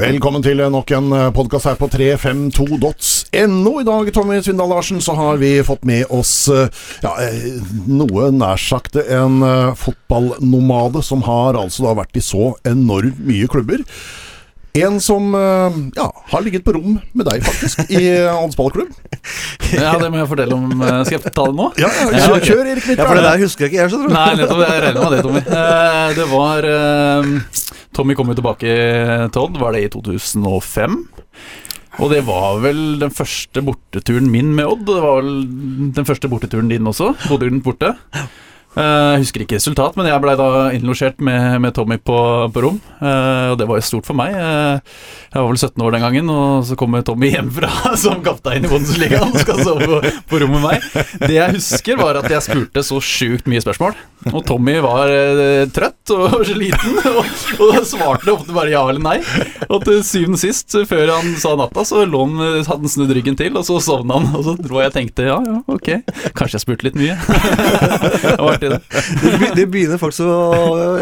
Velkommen til nok en podkast her på 352.no. I dag, Tommy Svindal Larsen, så har vi fått med oss eh, ja, eh, noe nær sagt en eh, fotballnomade som har altså da vært i så enormt mye klubber. En som eh, ja, har ligget på rom med deg, faktisk, i hans ballklubb. Ja, det må jeg fortelle om. eh, Skal jeg ta det nå? Ja, ja, Ja, kjør, kjør Erik Ja, for det der husker jeg ikke jeg, skjønner jeg. Nei, nettopp. Jeg regner med det, Tommy. Eh, Det var eh, Tommy kom jo tilbake til Odd, var det i 2005? Og det var vel den første borteturen min med Odd. Det var vel den første borteturen din også. Bodø-Glimt borte. Eh, Jeg husker ikke resultat, men jeg blei da innlosjert med, med Tommy på, på rom. Eh, og det var jo stort for meg. Eh, jeg var vel 17 år den gangen, og så kommer Tommy hjemmefra som kaptein i Bundesligaen og skal sove på, på rom med meg. Det jeg husker, var at jeg spurte så sjukt mye spørsmål. Og Tommy var eh, trøtt og sliten, og, og svarte ofte bare ja eller nei. Og til syvende og sist, før han sa natta, så lå han, hadde han snudd ryggen til, og så sovna han. Og så dro jeg og tenkte ja, ja, ok, kanskje jeg spurte litt mye. det var artig, det. Det, det begynner faktisk å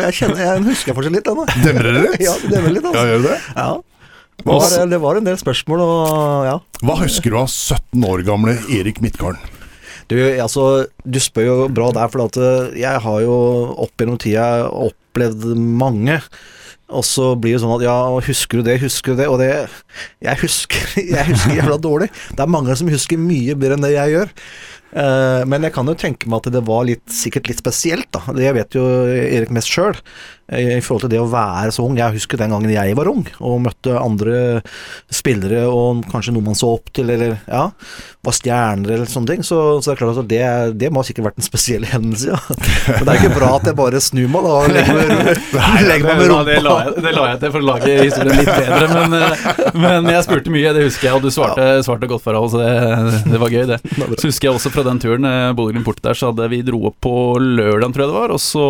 Jeg kjenner, jeg husker fortsatt litt ennå. Demrer det litt? Ja, det demrer litt, Ja, altså. gjør det? Ja. Det var, det var en del spørsmål, og ja. Hva husker du av 17 år gamle Erik Midtgarden? Du, altså, du spør jo bra der, for eh, jeg har jo opp gjennom tida opplevd mange. Og så blir det sånn at ja, husker du det, husker du det? Og det jeg husker jævla dårlig. Det er mange som husker mye bedre enn det jeg gjør. Eh, men jeg kan jo tenke meg at det var litt, sikkert litt spesielt, da. Det vet jo Erik mest sjøl. I forhold til det å være så ung. Jeg husker den gangen jeg var ung og møtte andre spillere og kanskje noen man så opp til, eller ja, var stjerner eller sånne ting. Så, så det er klart at det, det må sikkert vært en spesiell hendelse, ja. Men det er ikke bra at jeg bare snur meg da og legger meg, med rumpa. det, la jeg, det la jeg til for å lage historien litt bedre, men, eh, men jeg spurte mye, det husker jeg, og du svarte, svarte godt for deg, så det, det var gøy, det. Så husker jeg også fra den turen, eh, Bodø-Glimt borte der, så hadde vi dro opp på lørdagen, tror jeg det var, og så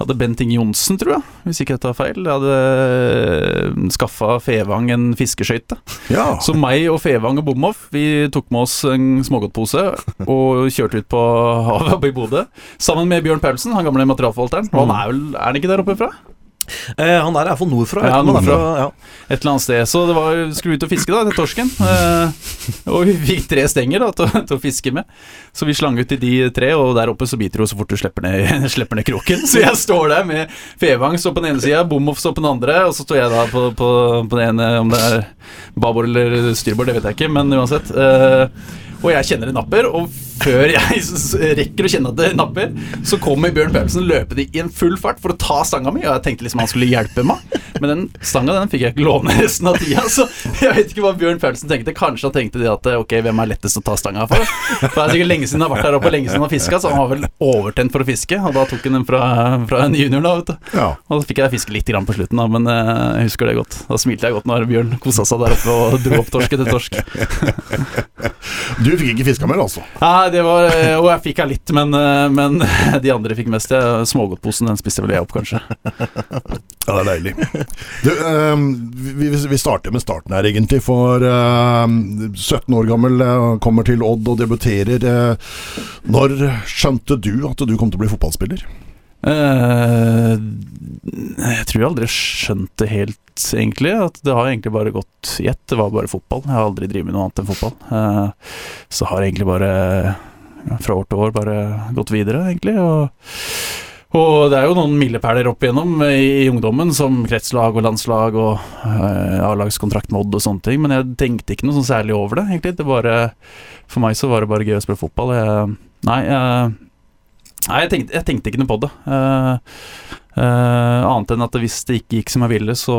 hadde Bent Inge Johnsen, tror jeg, hvis ikke jeg tar feil, hadde skaffa Fevang en fiskeskøyte. Ja. Så meg og Fevang og Bomhoff, vi tok med oss en smågodtpose og kjørte ut på havet oppe i Bodø. Sammen med Bjørn Paulsen, han gamle materialforvalteren. Og han er vel Er han ikke der oppe fra? Eh, han der er iallfall nordfra. Ja, nordfra. fra- Ja. Et eller annet sted. Så det var skulle ut og fiske da, den torsken. Eh, og vi fikk tre stenger da, til, til å fiske med. Så vi slang ut i de tre, og der oppe så biter hun så fort du slipper ned, slipper ned kroken. Så jeg står der med Fevang står på den ene sida, Bomhoff står på den andre, og så står jeg da på, på, på den ene, om det er babord eller styrbord, det vet jeg ikke, men uansett. Eh, og jeg kjenner det napper, og før jeg rekker å kjenne at det napper, så kommer Bjørn Paulsen løpende i en full fart for å ta stanga mi, og jeg tenkte liksom han skulle hjelpe meg, men den stanga den fikk jeg ikke låne resten av tida, så jeg vet ikke hva Bjørn Paulsen tenkte. Kanskje han tenkte det at ok, hvem er lettest å ta stanga for? For det er sikkert lenge siden han har vært der oppe, lenge siden han har fiska, så han var vel overtent for å fiske, og da tok han den fra, fra en junior, da, vet du. ja. Og så fikk jeg fiske litt grann på slutten, da, men eh, jeg husker det godt. Da smilte jeg godt når Bjørn kosa seg der oppe og dro opp torsken til torsk. Du fikk ikke fiska mer, altså? Nei, det var eh, Og jeg fikk her litt, men, eh, men de andre fikk mest. Smågodtposen den spiste vel jeg opp, kanskje. Ja, det er deilig. Du, ehm, vi, vi starter med starten her, egentlig. For ehm, 17 år gammel eh, kommer til Odd og debuterer. når skjønte du at du kom til å bli fotballspiller? Eh, jeg tror jeg aldri skjønte det helt, egentlig. At det har egentlig bare gått i ett. Det var bare fotball. Jeg har aldri drevet med noe annet enn fotball. Eh, så har jeg egentlig bare fra år til år bare gått videre, egentlig. Og, og det er jo noen milepæler opp igjennom i, ungdommen, som kretslag og landslag og eh, A-lagskontrakt med Odd og sånne ting. Men jeg tenkte ikke noe sånn særlig over det, egentlig. Det bare, for meg så var det bare gøy å spille fotball. Jeg, nei, jeg Nei, jeg tenkte, jeg tenkte ikke noe på det. Uh, uh, annet enn at hvis det ikke gikk som jeg ville, så,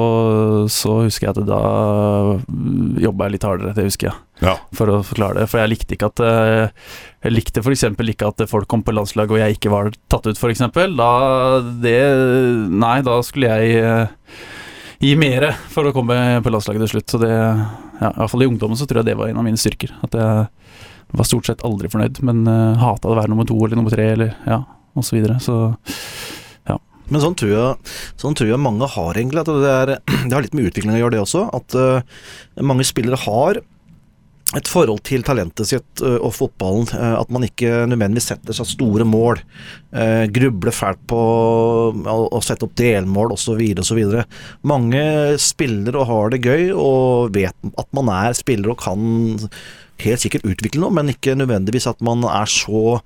så husker jeg at da jobba jeg litt hardere. Det husker jeg, Ja. for å forklare det. For jeg likte ikke at uh, Jeg likte f.eks. ikke at folk kom på landslaget og jeg ikke var tatt ut, f.eks. Da det Nei, da skulle jeg gi mere for å komme på landslaget til slutt. Så det ja, I hvert fall i ungdommen så tror jeg det var en av mine styrker. At jeg var stort sett aldri fornøyd, men uh, hata å være nummer to eller nummer tre eller ja, og så videre. Så Men sånn tror, jeg, sånn tror jeg mange har, egentlig. At det, er, det har litt med utvikling å gjøre, det også. At uh, mange spillere har et forhold til talentet sitt ø, og fotballen. At man ikke nødvendigvis setter seg store mål. eh, Grubler fælt på å sette opp delmål osv. osv. Mange spiller og har det gøy og vet at man er spiller og kan helt sikkert utvikle noe, men ikke nødvendigvis at man er så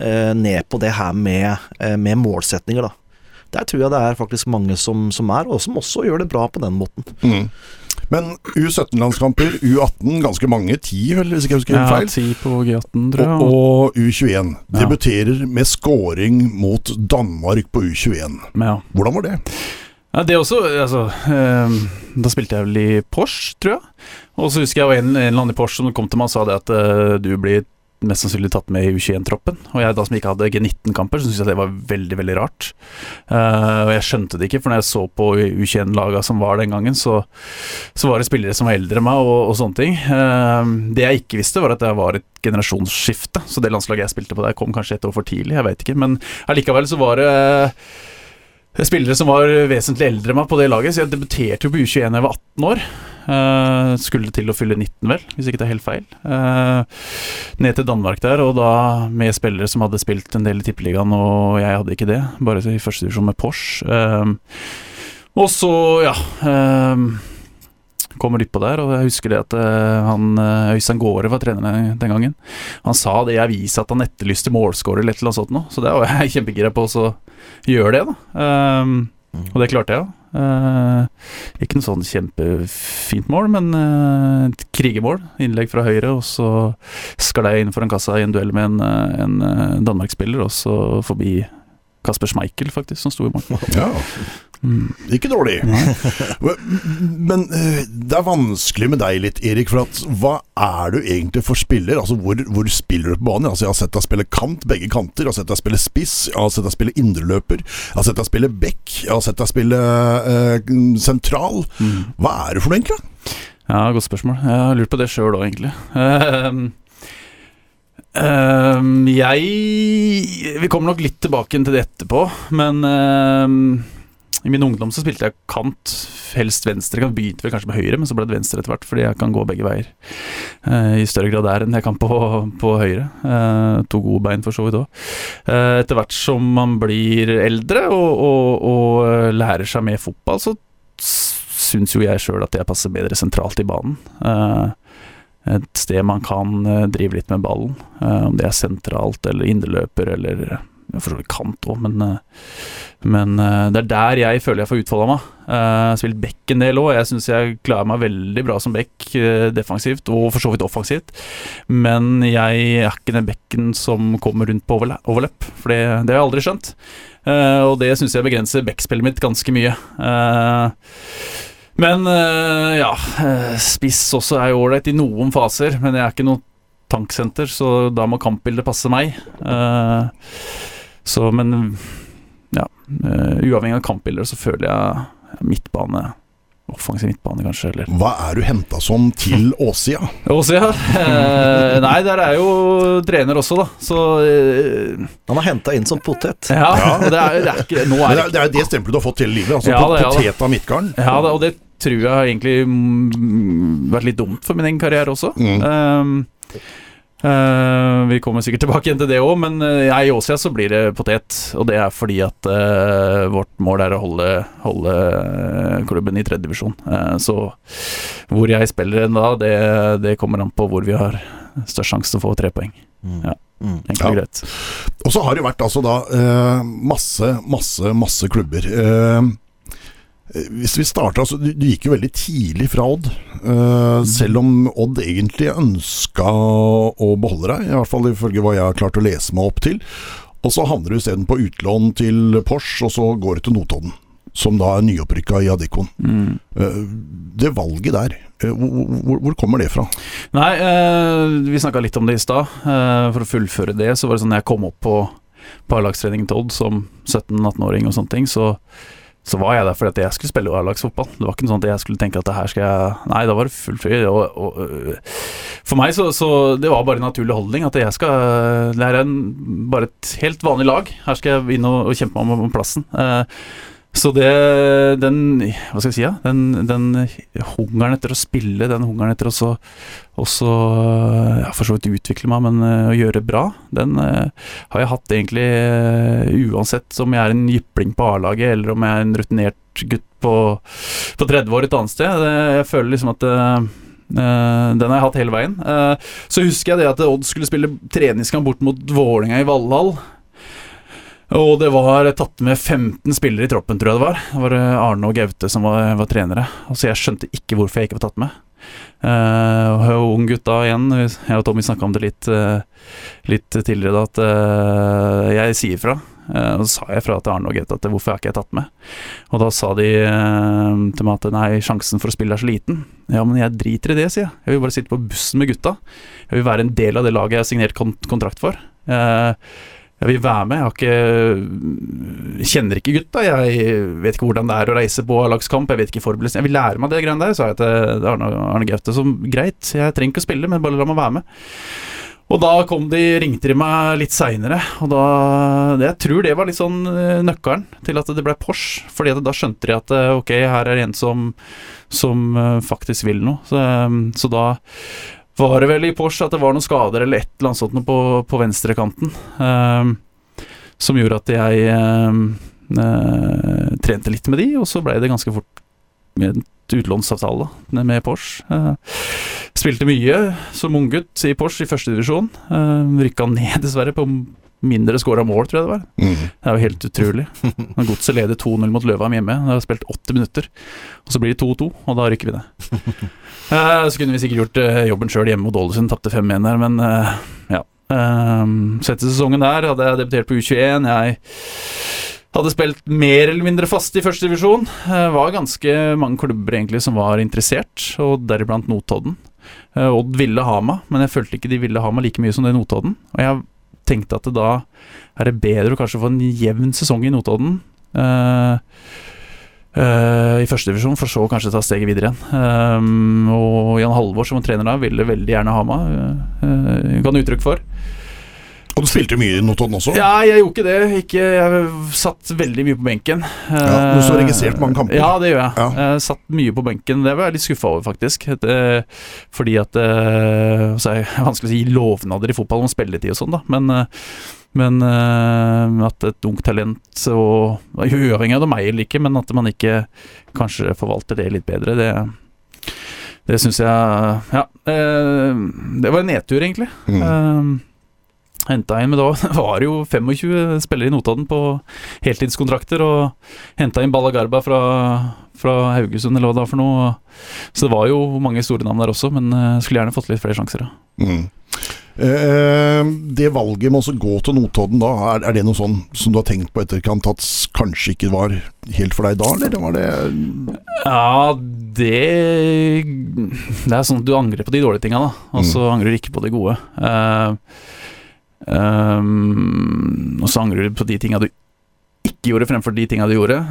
eh, ned på det her med, eh, med målsetninger, da. Der tror jeg det er faktisk mange som, som er, og som også gjør det bra på den måten. Mm. Men U17-landskamper, U18, ganske mange, ti vel, hvis ikke jeg husker feil. Ja, feil. ti på G18, tror jeg. Og, og U21 Ja. debuterer med scoring mot Danmark på U21. Ja. Hvordan var det? Ja, det også, altså eh, Da spilte jeg vel i Porsche, tror jeg. Og så husker jeg var en, en eller annen i Porsche som kom til meg og sa det at uh, du blir mest sannsynlig tatt med i U21-troppen. Og jeg da som ikke hadde G19-kamper, så syntes jeg det var veldig, veldig rart. Uh, og jeg skjønte det ikke, for når jeg så på U21-laga som var den gangen, så, så var det spillere som var eldre enn meg, og, og sånne ting. Uh, det jeg ikke visste, var at det var et generasjonsskifte. Så det landslaget jeg spilte på der, kom kanskje et år for tidlig, jeg vet ikke. Men allikevel så var det spillere som var vesentlig eldre enn meg på det laget, så jeg debuterte jo på U21 da jeg var 18 år. Uh, skulle til å fylle 19, vel, hvis ikke det er helt feil. Uh, ned til Danmark der, og da med spillere som hadde spilt en del i Tippeligaen, og jeg hadde ikke det, bare i første divisjon med Porsche. Uh, og så, ja Kommer utpå der, og jeg husker det at han Øystein Gaare var trener den, gangen. Han sa det i avisa at han etterlyste målscorer eller et eller annet sånt noe, så det var jeg kjempegira på å gjøre det, da. Um, og det klarte jeg, da. Uh, ikke noe sånn kjempefint mål, men uh, et krigermål. Innlegg fra høyre, og så sklei jeg inn foran kassa i en duell med en, eh, en eh, Danmark-spiller, og så forbi Kasper Schmeichel, faktisk, som sto i mål. Ja, Mm. ikke dårlig. Men eh, det er vanskelig med deg litt, Erik. For at hva er du egentlig for spiller? Altså, hvor, hvor spiller du på banen? Altså, jeg har sett deg spille kant, begge kanter. Jeg har sett deg spille spiss. Jeg har sett deg spille indreløper. Jeg har sett deg spille back. Jeg har sett deg spille eh, sentral. Mm. Hva er du for noe, egentlig? Ja, godt spørsmål. Jeg har lurt på det sjøl òg, egentlig. Ehm, ehm, jeg Vi kommer nok litt tilbake til det etterpå, men ehm, i min ungdom så spilte jeg kant, helst venstre. Jeg begynte vel kanskje med høyre, men så ble det venstre etter hvert, fordi jeg kan gå begge veier. Eh, I større grad der enn jeg kan på, på høyre. Eh, to gode bein for så vidt òg. Eh, etter hvert som man blir eldre og, og, og lærer seg mer fotball, så syns jo jeg sjøl at jeg passer bedre sentralt i banen. Et sted man kan drive litt med ballen. Om det er sentralt eller indreløper eller for så vidt kant òg, men, eh, men eh, det er der jeg føler jeg får utfolda meg. Eh, Jeg har spilt back en del òg, jeg syns jeg klarer meg veldig bra som back defensivt, og for så vidt offensivt. Men jeg er ikke den bekken som kommer rundt på overla- overlapp, for det, det har jeg aldri skjønt. Og det syns jeg begrenser backspillet mitt ganske mye. Men ja, spiss også er jo ålreit i noen faser, men jeg er ikke noe tanksenter, så da må kampbildet passe meg. Eh, så, men ja, eh, uavhengig av kampbilder så føler jeg midtbane, offensiv midtbane kanskje, eller Hva er du henta som til åssida? Åsia? ja. Eh, nei, der er jo trener også, da, så eh, Han er henta inn som potet. Ja, det er, det er ikke Nå er det er, det er det stempelet du har fått hele livet. Altså Ja, det- ja, potet av Midtgarden. Ja, det, og det tror jeg har egentlig mm, vært litt dumt for min egen karriere også. Mm. Ehm, eh, vi kommer sikkert tilbake igjen til det òg, men eh, jeg i Åsia så blir det potet. Og det er fordi at uh, vårt mål er å holde, holde klubben i tredjedivisjon. Uh, så hvor jeg spiller en da, det, det kommer an på hvor vi har størst sjanse til å få tre poeng. Mm. Ja. Mm. Ja. greit. Og så har det vært altså da eh, masse, masse, masse klubber. Eh, hvis vi starter, altså, du, gikk jo veldig tidlig fra Odd, Uh, selv om Odd egentlig ønska å beholde deg, i hvert fall ifølge hva jeg har klart å lese meg opp til. Og så havner du isteden på utlån til Porsche, og så går du til Notodden, som da er nyopprykka i Adikon. Mm. Uh, det valget der, eh, hvor, hvor, kommer det fra? Nei, eh, vi snakka litt om det i stad. Eh, for å fullføre det, så var det sånn jeg kom opp på, på til Odd som 17-18-åring og sånne ting, så, så var jeg der fordi at jeg skulle spille A-lagsfotball. Det var ikke sånn at jeg skulle tenke at det her skal jeg Nei, da var det full fyr. Øh, for meg så, så det var bare en naturlig holdning at jeg skal Det her er en, bare et helt vanlig lag. Her skal jeg inn og, og kjempe meg om plassen. Eh, Så det, den Hva skal jeg si, ja? Den, den hungeren etter å spille, den hungeren etter å så, også ja, for så vidt utvikle meg, men eh, å gjøre bra, den eh, har jeg hatt egentlig eh, uansett om jeg er en jypling på A-laget, eller om jeg er en rutinert gutt på, på 30 år et annet sted. Jeg føler liksom at Uh, eh, den har jeg hatt hele veien. Uh, så husker jeg det at Odd skulle spille treningskamp bort mot Vålinga i Valhall. Og det var tatt med 15 spillere i troppen, tror jeg det var. Det var eh, Arne og Gaute som var, var trenere. Altså Jeg skjønte ikke hvorfor jeg ikke var tatt med. Uh, og ung gutta igjen, jeg og Tommy snakka om det litt, uh, litt tidligere, da, at uh, jeg sier fra. Uh, og så sa jeg fra til Arne og Gaute at hvorfor er ikke jeg tatt med? Og da sa de eh, til meg at nei, sjansen for å spille er så liten. Ja, men jeg driter i det, sier jeg. Jeg vil bare sitte på bussen med gutta. Jeg vil være en del av det laget jeg har signert kon kontrakt for. Eh, jeg vil være med. Jeg ikke Kjenner ikke gutta. Jeg vet ikke hvordan det er å reise på A-lagskamp. Jeg vet ikke forberedelsen. Jeg vil lære meg det greiene der, sa jeg til Arne, Arne Gaute. Som greit, jeg trenger ikke å spille, men bare la meg være med. Og da kom de, ringte de meg litt seinere, og da Jeg tror det var litt sånn eh, nøkkelen til at det ble Porsche. Fordi da skjønte de at eh, ok, her er det en som, som eh, faktisk vil noe. Så, så da var det vel i Porsche at det var noen skader eller et eller annet sånt på, på venstrekanten. um, som gjorde at jeg um, uh, trente litt med de, og så ble det ganske fort med utlånsavtale med Porsche. Uh, spilte mye som unggutt i Porsche i førstedivisjon. Uh, Rykka ned, dessverre, på mindre scora mål, tror jeg det var. Mm. Det er jo helt utrolig. Godset leder 2-0 mot Løvheim hjemme. Det har spilt 80 minutter. Og så blir det 2-2, og da rykker vi ned. Eh, så kunne vi sikkert gjort eh, jobben sjøl hjemme mot Ålesund, tapte 5-1 der, men eh, ja. Sette sesongen der hadde jeg debutert på U21. Jeg hadde spilt mer eller mindre fast i første divisjon. Var ganske mange klubber egentlig som var interessert, og deriblant Notodden. Odd ville ha meg, men jeg følte ikke de ville ha meg like mye som det Notodden. Og jeg tenkte at det da er det bedre å kanskje få en jevn sesong i Notodden. eh, eh, I første divisjon, for så kanskje ta steget videre igjen. Um, og Jan Halvor, som var trener da, ville veldig gjerne ha meg. Uh, ga han uttrykk for. Og du spilte mye i Notodden også? Ja, jeg gjorde ikke det. Ikke, jeg satt veldig mye på benken. Ja, du du registrert mange kamper. Ja, det gjør jeg. Ja. Jeg satt mye på benken. Det var jeg litt skuffa over, faktisk. Fordi at Det Så er det vanskelig å si lovnader i fotball om spilletid og sånn, da. Men, eh, men uh, at et ungt talent, og uavhengig av det meg eller ikke, men at man ikke kanskje forvalter det litt bedre, det det syns jeg Ja. Uh, det var en nedtur, egentlig. Mm. Uh, Henta inn, men da var det jo 25 spillere i Notodden på heltidskontrakter, og henta inn Balla Garba fra, fra Haugesund, eller hva det var for noe. Så det var jo mange store navn der også, men eh, skulle gjerne fått litt flere sjanser. Ja. Mm. Eh, det valget med å gå til Notodden da, er, det noe sånn som du har tenkt på etterkant at kanskje ikke var helt for deg da, eller var det Ja, det Det er sånn at du angrer på de dårlige tinga, da, og så angrer du ikke på de gode. Ehm, og så angrer du på de tinga du ikke gjorde fremfor de tinga du gjorde.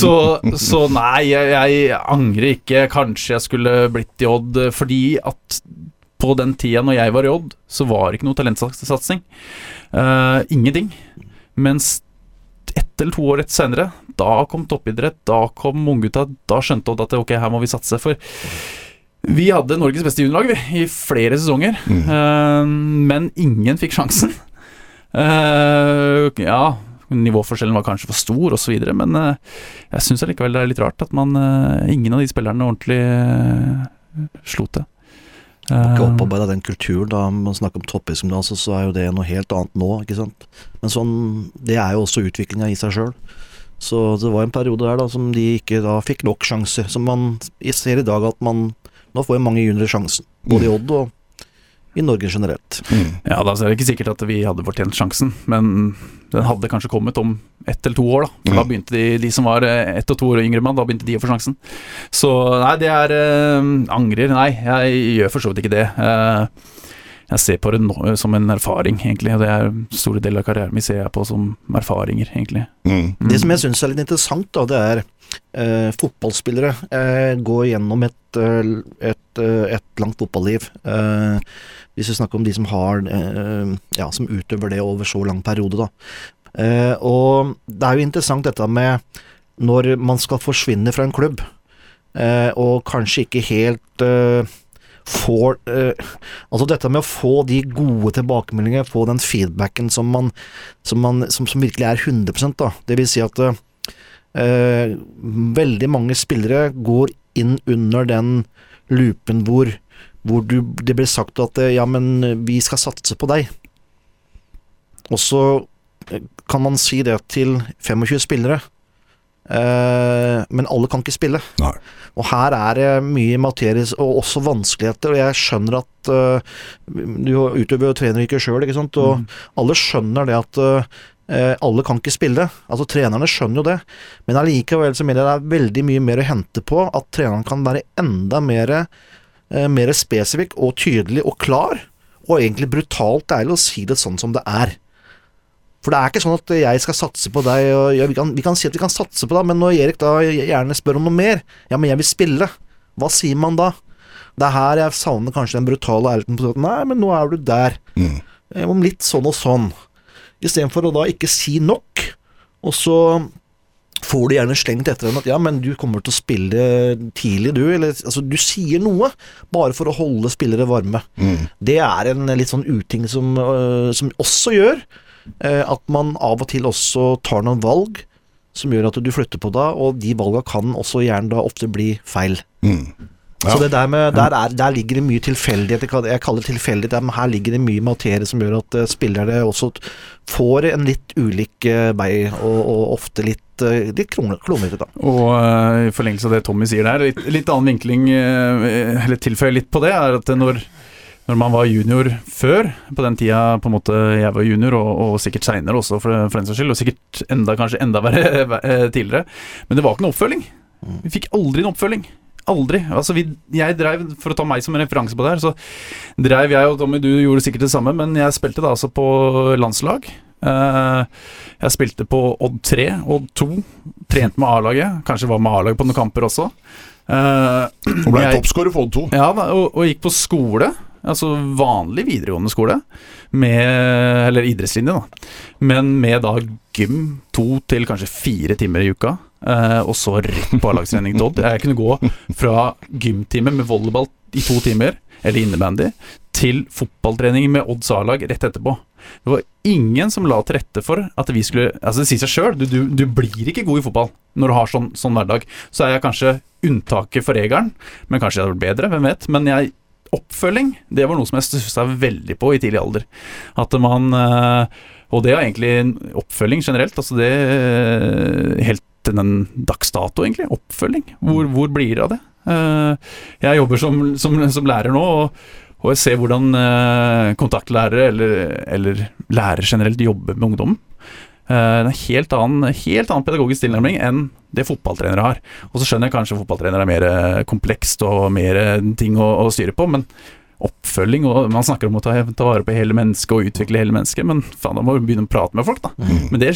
Så, så nei, jeg, jeg angrer ikke. Kanskje jeg skulle blitt i Odd, fordi at på den tida når jeg var i Odd, så var det ikke noe talentsatsing. Uh, ingenting. Mens ett eller to år rett senere, da kom toppidrett, da kom unggutta, da skjønte Odd at ok, her må vi satse. For vi hadde Norges beste juniorlag i flere sesonger, Mm. uh, men ingen fikk sjansen. Uh, ja, nivåforskjellen var kanskje for stor osv., men uh, jeg syns allikevel det er litt rart at man ingen av de spillerne ordentlig slo til. Ikke Eh, opparbeida den kulturen, da man snakker om toppidrettsgymnaset, så er jo det noe helt annet nå, ikke sant. Men sånn, det er jo også utviklinga i seg sjøl. Så det var en periode der da som de ikke da fikk nok sjanser. Som man ser i dag at man Nå får jo mange juniorer sjansen, både i Odd og i Norge generelt. mm. Ja, da er det ikke sikkert at vi hadde fortjent sjansen, men den hadde kanskje kommet om ett eller to år, da. Da begynte de, de som var eh, ett og to år yngre mann, da begynte de å få sjansen. Så nei, det er eh, Angrer? Nei, jeg gjør for så vidt ikke det. Eh, jeg ser på det nå, som en erfaring, egentlig. Og det er store deler av karrieren min ser jeg på som erfaringer, egentlig. Mm. Mm. Det som jeg syns er litt interessant, da, det er eh, fotballspillere eh, går gjennom et, eh, et, eh, et langt fotballiv. Eh, hvis vi snakker om de som har eh, Ja, som utøver det over så lang periode, da. Eh, og det er jo interessant dette med når man skal forsvinne fra en klubb, eh, og kanskje ikke helt eh, får eh, Altså dette med å få de gode tilbakemeldingene, få den feedbacken som, man, som, man, som, som virkelig er 100% da. Det vil si at eh, veldig mange spillere går inn under den loopen hvor, hvor du, det blir sagt at eh, ja, men vi skal satse på deg. Og så eh, kan man si det til 25 spillere. Eh, men alle kan ikke spille. Nei. Og her er det mye materie og også vanskeligheter, og jeg skjønner at uh, Du utøver jo treneryrket sjøl, ikke sant, og Mm. alle skjønner det at uh, alle kan ikke spille. Altså Trenerne skjønner jo det, men allikevel så mener jeg det er veldig mye mer å hente på at treneren kan være enda mer, uh, mer spesifikk og tydelig og klar, og egentlig brutalt ærlig å si det sånn som det er. For det er ikke sånn at jeg skal satse på deg, og ja, vi, kan, vi kan si at vi kan satse på deg, men når Erik da gjerne spør om noe mer, ja, men jeg vil spille, hva sier man da? Det er her jeg savner kanskje den brutale ærligheten på at nei, men nå er du der. Mm. Om litt sånn og sånn. Istedenfor å da ikke si nok, og så får du gjerne slengt etter henne at ja, men du kommer til å spille tidlig, du. Eller altså, du sier noe, bare for å holde spillere varme. Mm. Det er en litt sånn uting som, uh, som også gjør at man av og til også tar noen valg som gjør at du flytter på deg, og de valga kan også gjerne da ofte bli feil. Mm. Ja. Så det der med, der, er, der ligger det mye tilfeldighet. Jeg kaller- det tilfeldighet, men her ligger det mye materie som gjør at øh, spillere også får en litt ulik øh, vei, og, og ofte litt, litt klone- klonete, da. Og uh, i forlengelse av det Tommy sier der, litt, litt annen vinkling, uh, eller tilføye litt på det, er at når, når man var junior før, på den tida på en måte jeg var junior, og, og sikkert seinere også for, for den saks skyld, og sikkert enda, kanskje enda verre eh, tidligere, men det var ikke noe oppfølging. Vi fikk aldri noe oppfølging. Aldri. Altså vi, jeg drev, For å ta meg som en referanse på det her, så drev jeg og Tommy, du gjorde sikkert det samme, men jeg spilte da altså på landslag. Eh, jeg spilte på Odd 3, Odd 2. Trente med A-laget. Kanskje var med A-laget på noen kamper også. Eh, Og ble toppskårer for Odd 2. ja, og, og gikk på skole, altså vanlig videregående skole, med, eller idrettslinje, da, men med da gym to til kanskje fire timer i uka, eh, og så rett på A-lagstrening til Odd. Jeg kunne gå fra gymtime med volleyball i to timer, eller innebandy, til fotballtrening med Odds A-lag rett etterpå. Det var ingen som la til rette for at vi skulle Altså, det sier seg sjøl, du, du, du blir ikke god i fotball når du har sånn, sånn hverdag. Så er jeg kanskje unntaket for regelen, men kanskje jeg hadde vært bedre, hvem vet. Men jeg Oppfølging, det var noe som jeg stussa veldig på i tidlig alder. At man eh, Og det er egentlig oppfølging generelt. Altså det eh, Helt til den dags dato, egentlig. Oppfølging. Hvor, hvor blir det av det? Eh, Jeg jobber som, som, som lærer nå, og, og jeg ser hvordan kontaktlærere, eller, eller lærere generelt, jobber med ungdommen. Eh, Det er en helt annen, helt annen pedagogisk tilnærming enn det fotballtrenere har. Og så skjønner jeg kanskje fotballtrenere er mer eh, komplekst og mer eh, ting å, å styre på, men oppfølging og Man snakker om å ta, ta vare på hele mennesket og utvikle hele mennesket, men faen, da må vi begynne å prate med folk, da. Men det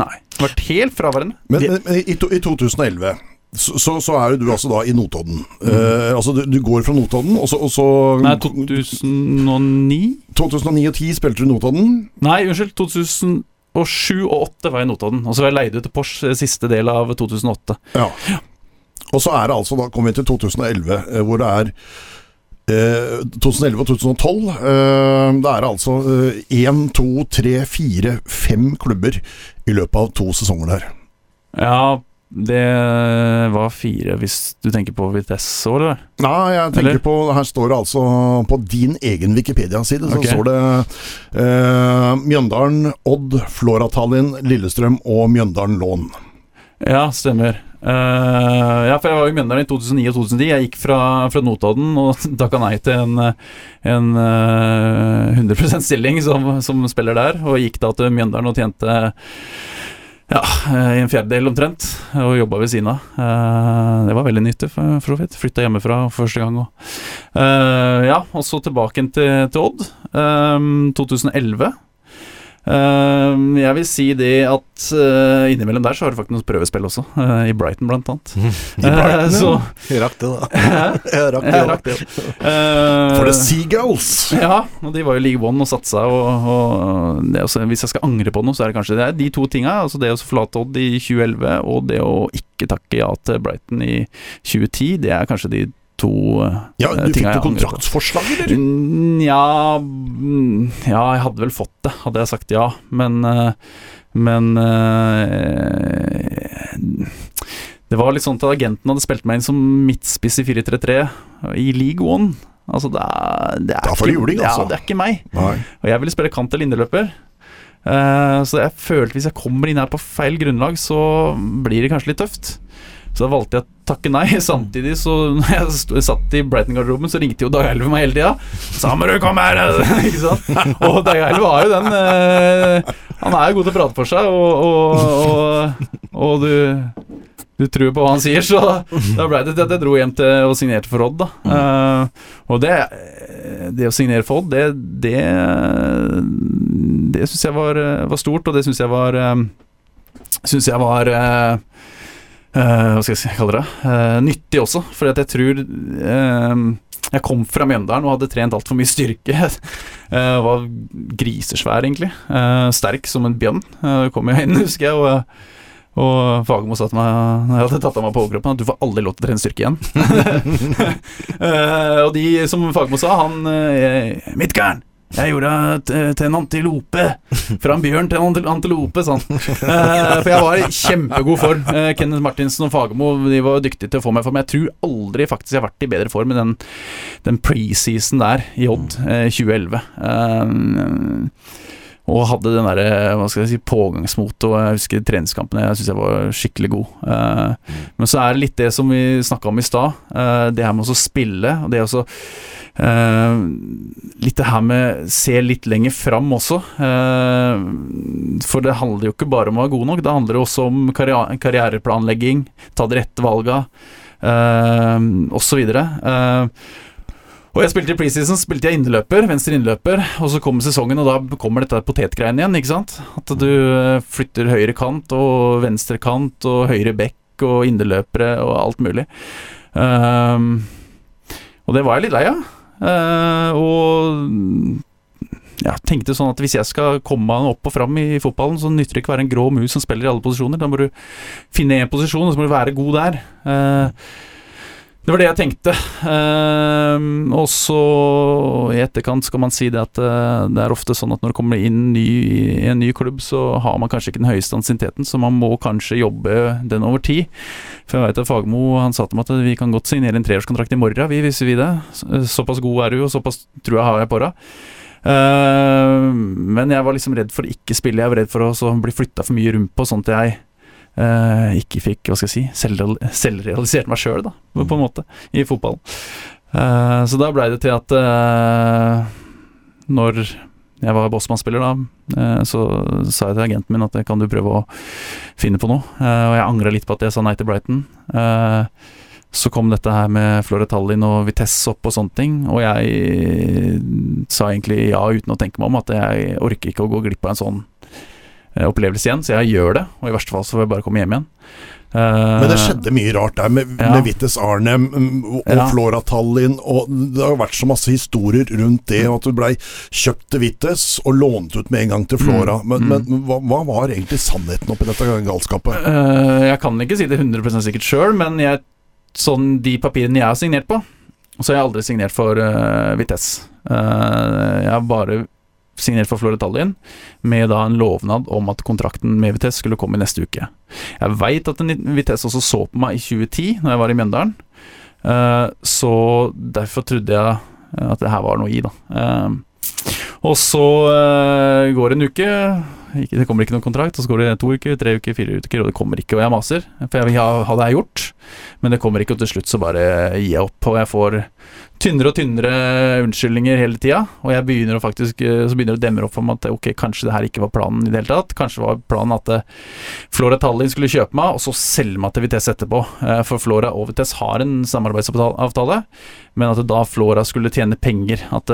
Nei. Vært helt fraværende. Men, men, men i, to, i 2011 så, så, er jo du altså da i Notodden. Eh, altså du, du går fra Notodden, og så, og så Nei, 2009? 2009 og 2010 spilte du Notodden. Nei, unnskyld. 2007 og 2008 var jeg i Notodden. Og så var jeg leid ut til Porsch siste del av 2008. Ja. Og så er det altså, da kommer vi til 2011, eh, hvor det er eh, 2011 og 2012. Eh, det er altså én, to, tre, fire, fem klubber i løpet av to sesonger der. Ja, det var fire, hvis du tenker på Vitesse òg, eller? Nei, jeg tenker Eller? på Her står det altså På din egen Wikipedia-side Så okay. står det eh, Mjøndalen, Odd, Flora Tallinn, Lillestrøm og Mjøndalen Lån. Ja, stemmer. Uh, ja, for jeg var jo i Mjøndalen i 2009 og 2010. Jeg gikk fra, fra Notodden og takka nei til en, en uh, 100% stilling som, som spiller der, og gikk da til Mjøndalen og tjente ja, i en fjerdedel omtrent, og jobba ved siden av. Eh, det var veldig nyttig, for, så vidt. Flytta hjemmefra første gang òg. ja, og så tilbake til, til Odd. Eh, 2011. Eh, jeg vil si det at eh, innimellom der så har du faktisk noen prøvespill også, eh, i Brighton blant annet. I Brighton, Eh, så Jeg rakk det, da. Jeg rakk det, jeg rakk det. For the Seagulls! Ja, og de var jo League One og satsa, og, og det også, hvis jeg skal angre på noe, så er det kanskje det er de to tinga. Altså det å forlate Odd i 2011, og det å ikke takke ja til Brighton i 2010. Det er kanskje de to eh, Ja, du fikk jo kontraktsforslag, eller? Nja Ja, mm, ja, jeg hadde vel fått det, hadde jeg sagt ja. Men eh, Men eh, Det var litt sånn at agenten hadde spilt meg inn som midtspiss i 4-3-3 i League One. Altså, det er, det er det er ikke- juling, altså. Ja, det er ikke meg. Nei. Og jeg ville spille kant eller indreløper. Eh, så jeg følte hvis jeg kommer inn her på feil grunnlag, så blir det kanskje litt tøft. Så da valgte jeg å takke nei. Samtidig så når jeg stod, satt i Brighton-garderoben, så ringte jo Dag Eilev meg hele tida. 'Samerud, kom her!' ikke sant? Og Dag Eilev var jo den eh, Han er jo god til å prate for seg, og, og, og, og du du tror på hva han sier, så da ble det til at jeg dro hjem til og signerte for Odd. da Uh, Og det, det å signere for Odd, det Det, det syns jeg var, var stort, og det syns jeg var uh, Syns jeg var eh, eh, Hva skal jeg kalle det? Uh, nyttig også, at jeg tror eh, jeg kom fra Mjøndalen og hadde trent altfor mye styrke. Eh, var grisesvær, egentlig. Sterk som en bjørn. Uh, kom jeg inn, husker jeg. Og, og Fagermo sa til meg når jeg hadde tatt av meg på overkroppen, at du får aldri lov til å trene styrke igjen. Og de som Fagermo sa, han uh, Midtgarden! Jeg gjorde deg til- til en antilope. Fra en bjørn til en antilope, sånn. Eh, for jeg var i kjempegod form. Eh, Kenneth Martinsen og Fagermo De var dyktige til å få meg i form. Jeg tror aldri faktisk jeg har vært i bedre form enn den, den preseason der i Odd eh, 2011. Eh, og hadde den der, hva skal jeg si, pågangsmotet. Og jeg husker treningskampene. Jeg syns jeg var skikkelig god. Eh, men så er det litt det som vi snakka om i stad. eh, det her med å spille. Og det også uh, Litt det her med se litt lenger fram også. eh, for det handler jo ikke bare om å være god nok. Det handler også om karriere, karriereplanlegging, ta de rette valga, uh, osv. Uh, og jeg spilte i preseason, spilte jeg inneløper, venstre inneløper, og så kommer sesongen, og da kommer dette potetgreiene igjen, ikke sant? At du eh, flytter høyre kant og venstre kant og høyre bekk og inneløpere og alt mulig. Um, og det var jeg litt lei av. Uh, og ja, tenkte sånn at hvis jeg skal komme meg opp og fram i fotballen, så nytter det ikke å være en grå mus som spiller i alle posisjoner. Da må du finne én posisjon, og så må du være god der. Eh, det var det jeg tenkte. Ehm, og så i etterkant skal man si det at eh, det er ofte sånn at når du kommer inn ny, i en ny klubb, så har man kanskje ikke den høyeste ansienniteten, så man må kanskje jobbe den over tid. For jeg vet at Fagermo han sa til meg at vi kan godt signere en treårskontrakt i morgen, vi, hvis vi det. Såpass god er du, og såpass tror jeg har jeg på deg. Uh, men jeg var liksom redd for å ikke spille, jeg var redd for å bli flytta for mye rundt på, sånn at jeg ikke fikk, hva skal jeg si, selvreal- selvrealisert meg sjøl, da, på en måte, i fotballen. Eh, så da blei det til at eh, når jeg var Bossmann-spiller da, eh, så sa jeg til agenten min at kan du prøve å finne på noe. Eh, og jeg angra litt på at jeg sa nei til Brighton. Eh, så kom dette her med Flore Tallinn og Vitesse opp og sånne ting, og jeg sa egentlig ja uten å tenke meg om, at jeg orker ikke å gå glipp av en sånn eh, opplevelse igjen, så jeg gjør det, og i verste fall så får jeg bare komme hjem igjen. Eh, Men det skjedde mye rart der med, Ja. med Vittes Arnem mm, og Ja. Flora Tallinn. Og det har vært så masse historier rundt det, og at du blei kjøpt til Vittes og lånt ut med en gang til Flora. Mm, Men, mm. men hva, hva var egentlig sannheten oppi dette galskapet? Eh, jeg kan ikke si det 100% sikkert sjøl, men jeg, sånn de papirene jeg har signert på, så har jeg aldri signert for uh, Vitesse. Uh, jeg har bare signert for Flore Tallinn med da en lovnad om at kontrakten med Vitesse skulle komme i neste uke. Jeg veit at Vitesse også så på meg i 2010, når jeg var i Mjøndalen, Eh, så derfor trodde jeg at det her var noe i, da. Eh, og så eh, går en uke, ikke, det kommer ikke noen kontrakt, så går det to uker, tre uker, fire uker, og det kommer ikke, og jeg maser. For jeg vil ha, ha det har gjort, men det kommer ikke, og til slutt så bare gir jeg opp. Og jeg får tynnere og tynnere unnskyldninger hele tida, og jeg begynner å faktisk eh, så begynner det å demre opp for meg at ok, kanskje det her ikke var planen i det hele tatt. Kanskje var planen at eh, Flora Tallinn skulle kjøpe meg, og så selge meg til Vitesse etterpå. Eh, For Flora og Vitesse har en samarbeidsavtale, men at da Flora skulle tjene penger. At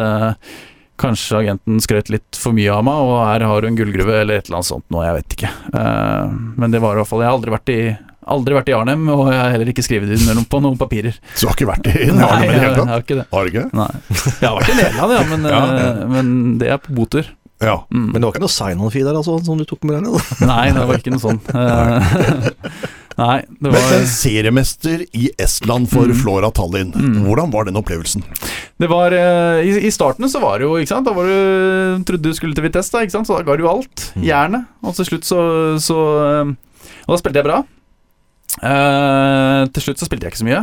Kanskje agenten skrøt litt for mye av meg, og her har du en gullgruve eller et eller annet sånt noe, jeg vet ikke. Eh, men det var i hvert fall Jeg har aldri vært i Aldri vært i Arnhem, og jeg har heller ikke skrevet under på noen papirer. Så du har ikke vært i Arnhem i det hele tatt? har ikke det. Har ikke? Nei. Jeg har vært i Nederland, ja, men, Ja, ja. eh, men det er på botur. Ja. Mm. Men det var ikke noe sign-on-fee der, altså, som du tok med deg ned? Nei, det var ikke noe sånn. Nei, det var men seriemester i Estland for Mm. Flora Tallinn, Mm. hvordan var den opplevelsen? Det var eh, i, I starten så var det jo, ikke sant Da var du, trodde du skulle til Vitesse, da, ikke sant? så da ga du jo alt. Mm. Jernet. Og til slutt så, så eh, Og da spilte jeg bra. Uh, til slutt så spilte jeg ikke så mye.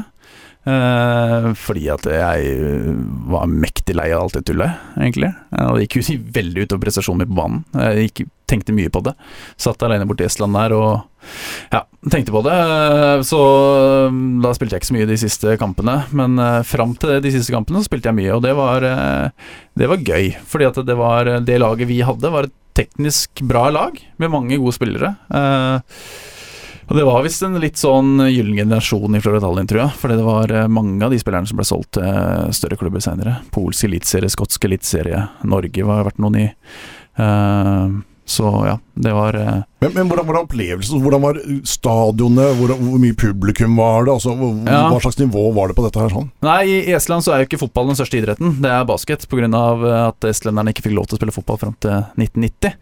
Eh, fordi at jeg var mektig lei av alt det tullet, egentlig. Eh, Og det gikk jo veldig utover prestasjonen min på banen. Jeg gikk, tenkte mye på det. Satt alene borti Estland der og ja, tenkte på det. Eh, Så mm, da spilte jeg ikke så mye de siste kampene. Men eh, fram til de siste kampene så spilte jeg mye, og det var, eh, det var gøy. Fordi at det var det laget vi hadde, var et teknisk bra lag med mange gode spillere. Eh, og det var visst en litt sånn gyllen generasjon i Floridalien, tror jeg. Fordi det var eh, mange av de spillerne som ble solgt til eh, større klubber senere. Polsk eliteserie, skotsk eliteserie, Norge har vært noen i. Uh, så ja, det var Men, men hvordan var opplevelsen? Hvordan var stadionet? Hvor, hvor mye publikum var det? Altså, hvor, Ja. Hva slags nivå var det på dette her? sånn? Nei, i Estland så er jo ikke fotball den største idretten. Det er basket, pga. at estlenderne ikke fikk lov til å spille fotball fram til 1990.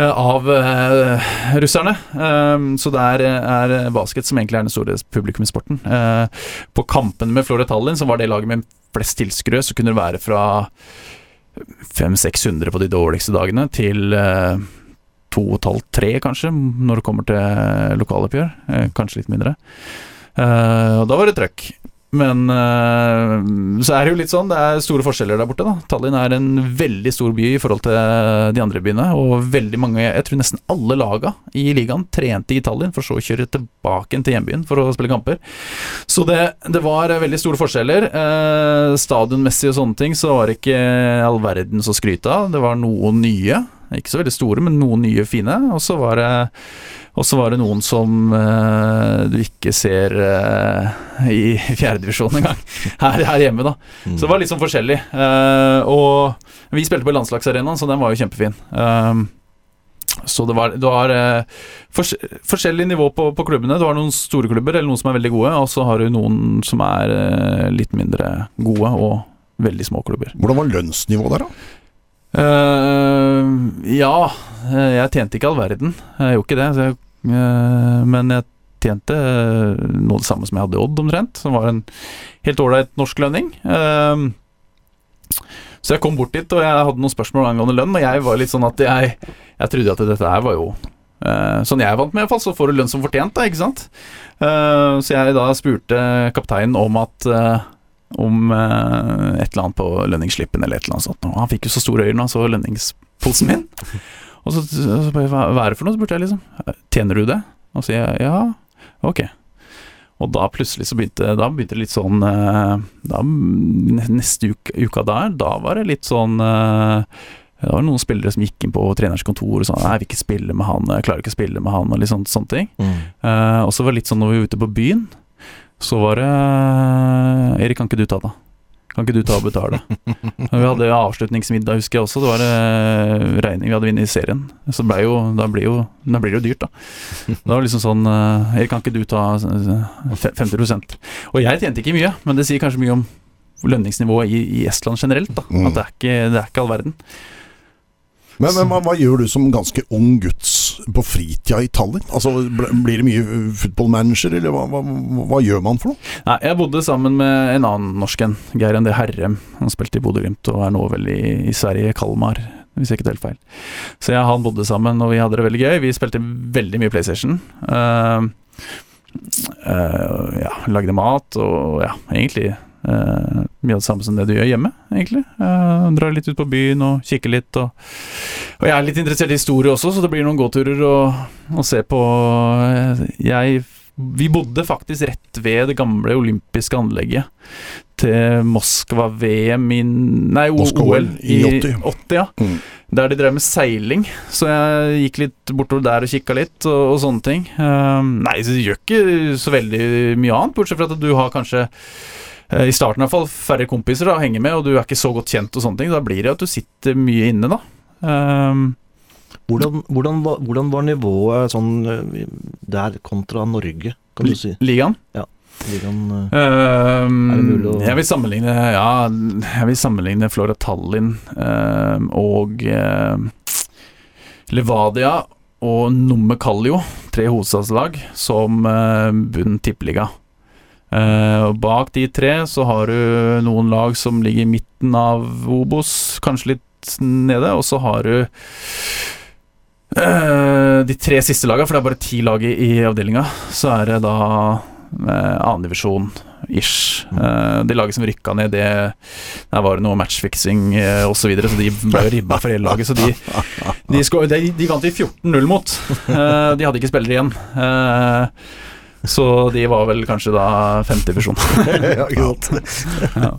eh, Av eh, russerne. Eh, så der er, er basket som egentlig er den store publikumssporten. Eh, på kampene med Flora Tallinn, som var det laget med flest tilskuere, så kunne det være fra 500-600 på de dårligste dagene til eh, 2,5-3 kanskje, når det kommer til lokaloppgjør. Eh, kanskje litt mindre. Eh, og da var det trøkk. Men eh, så er det jo litt sånn, det er store forskjeller der borte. da Tallinn er en veldig stor by i forhold til de andre byene. Og veldig mange, jeg tror nesten alle laga i ligaen trente i Tallinn, for så å kjøre tilbake til hjembyen for å spille kamper. Så det, det var veldig store forskjeller. Eh, stadionmessig og sånne ting så var det ikke all verden så skryte av. Det var noen nye. Ikke så veldig store, men noen nye fine. Og så var var det noen som uh, du ikke ser uh, i fjerdedivisjon engang, her, her hjemme, da. Så det var litt sånn forskjellig. Uh, og vi spilte på landslagsarenaen, så den var jo kjempefin. Um, så det var, det var fors forskjellig nivå på, på klubbene. Du har noen store klubber, eller noen som er veldig gode, og så har du noen som er litt mindre gode, og veldig små klubber. Hvordan var lønnsnivået der, da? Eh, ja, eh, jeg tjente ikke all verden. Jeg gjorde ikke det. Jeg, uh, men jeg tjente uh, noe det samme som jeg hadde i Odd, omtrent. Som var en helt ålreit norsk lønning. Så jeg kom bort dit, og jeg hadde noen spørsmål angående lønn, og jeg var litt sånn at jeg, jeg trodde at dette her var jo Sånn jeg vant med, iallfall, så får du lønn som fortjent, da, ikke sant? Så jeg da spurte kapteinen om at om eh, et eller annet på lønningsslippen eller et eller annet sånt. Og han fikk jo så store øyne, han så lønningsposen min. Og så, så bare, hva er det for noe, spurte jeg liksom. Tjener du det? Og så sier jeg ja, ok. Og da plutselig så begynte Da begynte det litt sånn eh, da, Neste uke, uka der, da var det litt sånn eh, Det var noen spillere som gikk inn på trenerens kontor og sa Nei, jeg vil ikke spille med han, jeg klarer ikke å spille med han, og litt sånn, sånne ting. Mm. Eh, og så var det litt sånn når vi var ute på byen, så var det Erik, kan ikke du ta det? Kan ikke du ta og betale? Vi hadde avslutningsmiddag, husker jeg også. Det var eh, regning vi hadde vunnet i serien. Så ble jo, da, blir jo, da blir det jo dyrt, da. Da var det liksom sånn eh, Erik, kan ikke du ta eh, fe- 50 Og jeg tjente ikke mye, men det sier kanskje mye om lønningsnivået i, i Estland generelt. da Mm. At det er, ikke, det er ikke all verden. Men, men hva, hva gjør du som ganske ung guds på fritida i Tallinn? Altså, Blir det mye footballmanager, eller hva, hva, hva gjør man for noe? Nei, jeg bodde sammen med en annen norsk en, Geir Ende Herrem. Han spilte i Bodø-Glimt og er nå vel i, i Sverige, Kalmar, hvis jeg ikke tar helt feil. Så jeg og han bodde sammen, og vi hadde det veldig gøy. Vi spilte veldig mye PlayStation. Uh, uh, ja, lagde mat og ja, egentlig uh, mye av det samme som det du gjør hjemme, egentlig. Uh, drar litt ut på byen og kikker litt. Og, og jeg er litt interessert i historie også, så det blir noen gåturer å, å se på eh, Jeg vi bodde faktisk rett ved det gamle olympiske anlegget til Moskva-VM i Nei, Moskva OL i 80. 80 ja. Mm. Der de drev med seiling. Så jeg gikk litt bortover der og kikka litt, og, og sånne ting. Um, nei, så det gjør ikke så veldig mye annet, bortsett fra at du har kanskje eh, I starten i hvert fall færre kompiser da, å henge med, og du er ikke så godt kjent og sånne ting. Da blir det at du sitter mye inne, da. Um, Hvordan, hvordan, var- hvordan var nivået sånn eh, der kontra Norge, kan du si? ligaen. Ja. Ligaen, eh, Um, Er det mulig å- Jeg vil sammenligne Ja, jeg vil sammenligne Flora Tallinn um, og Levadia og Numme Kallio, tre hovedstadslag, som bunn tippeliga. Uh, bak de tre så har du noen lag som ligger i midten av Obos, kanskje litt nede, og så har du uh, de tre siste laga, for det er bare ti lag i, i avdelinga. Så er det da uh, annendivisjon ish. Uh, de laget som rykka ned, det der var det noe matchfixing uh, osv., så, videre, så de ble ribba for hele laget. Så de, de, sko- de, de vant vi 14-0 mot. Uh, de hadde ikke spillere igjen. Uh, så de var vel kanskje da femte divisjon. ja, ikke sant.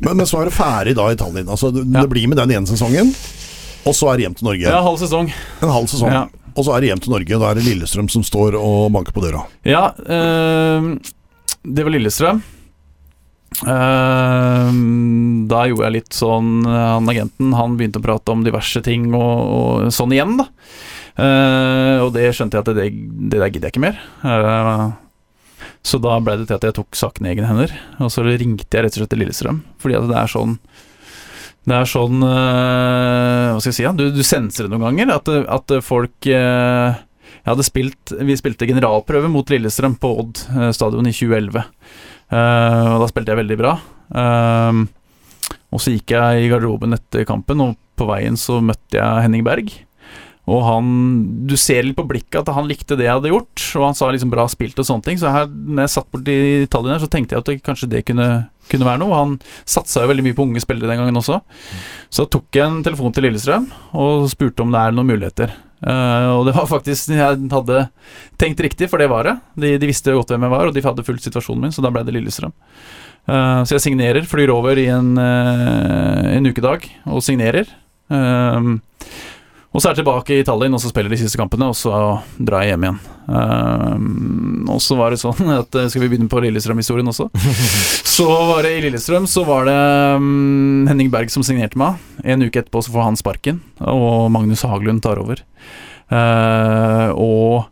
Men, men så er det ferdig da i Tallinn. Altså, det, Ja. det blir med den ene sesongen, og så er det hjem til Norge. Ja, halv sesong. En halv sesong. Ja. Og så er det hjem til Norge. Da er det Lillestrøm som står og banker på døra. Ja, øh, det var Lillestrøm. Uh, da gjorde jeg litt sånn Han agenten han begynte å prate om diverse ting og, og sånn igjen, da. Uh, og det skjønte jeg at det, det der gidder jeg ikke mer. Eh, så da ble det til at jeg tok saken i egne hender. Og så ringte jeg rett og slett til Lillestrøm. Fordi at det er sånn Det er sånn eh, Hva skal jeg si? Ja? Du, du senser det noen ganger. At, at folk eh, jeg hadde spilt, Vi spilte generalprøve mot Lillestrøm på Odd eh, stadion i 2011. Eh, og da spilte jeg veldig bra. Og så gikk jeg i garderoben etter kampen, og på veien så møtte jeg Henning Berg. Og han Du ser litt på blikket at han likte det jeg hadde gjort, og han sa liksom bra spilt og sånne ting. Så her, når jeg satt borti Italien her, så tenkte jeg at det, kanskje det kunne, kunne være noe. Han satsa jo veldig mye på unge spillere den gangen også. Så tok jeg en telefon til Lillestrøm og spurte om det er noen muligheter. Uh, og det var faktisk Jeg hadde tenkt riktig, for det var det. De, de visste godt hvem jeg var, og de hadde fulgt situasjonen min, så da ble det Lillestrøm. Uh, så jeg signerer, flyr over i en, uh, en ukedag og signerer. Eh, og så er jeg tilbake i Tallinn, og så spiller de siste kampene, og så drar jeg hjem igjen. Eh, og så var det sånn at eh, Skal vi begynne på Lillestrøm-historien også? så var det i Lillestrøm så var det um, Henning Berg som signerte meg. En uke etterpå så får han sparken, og Magnus Haglund tar over. Uh, og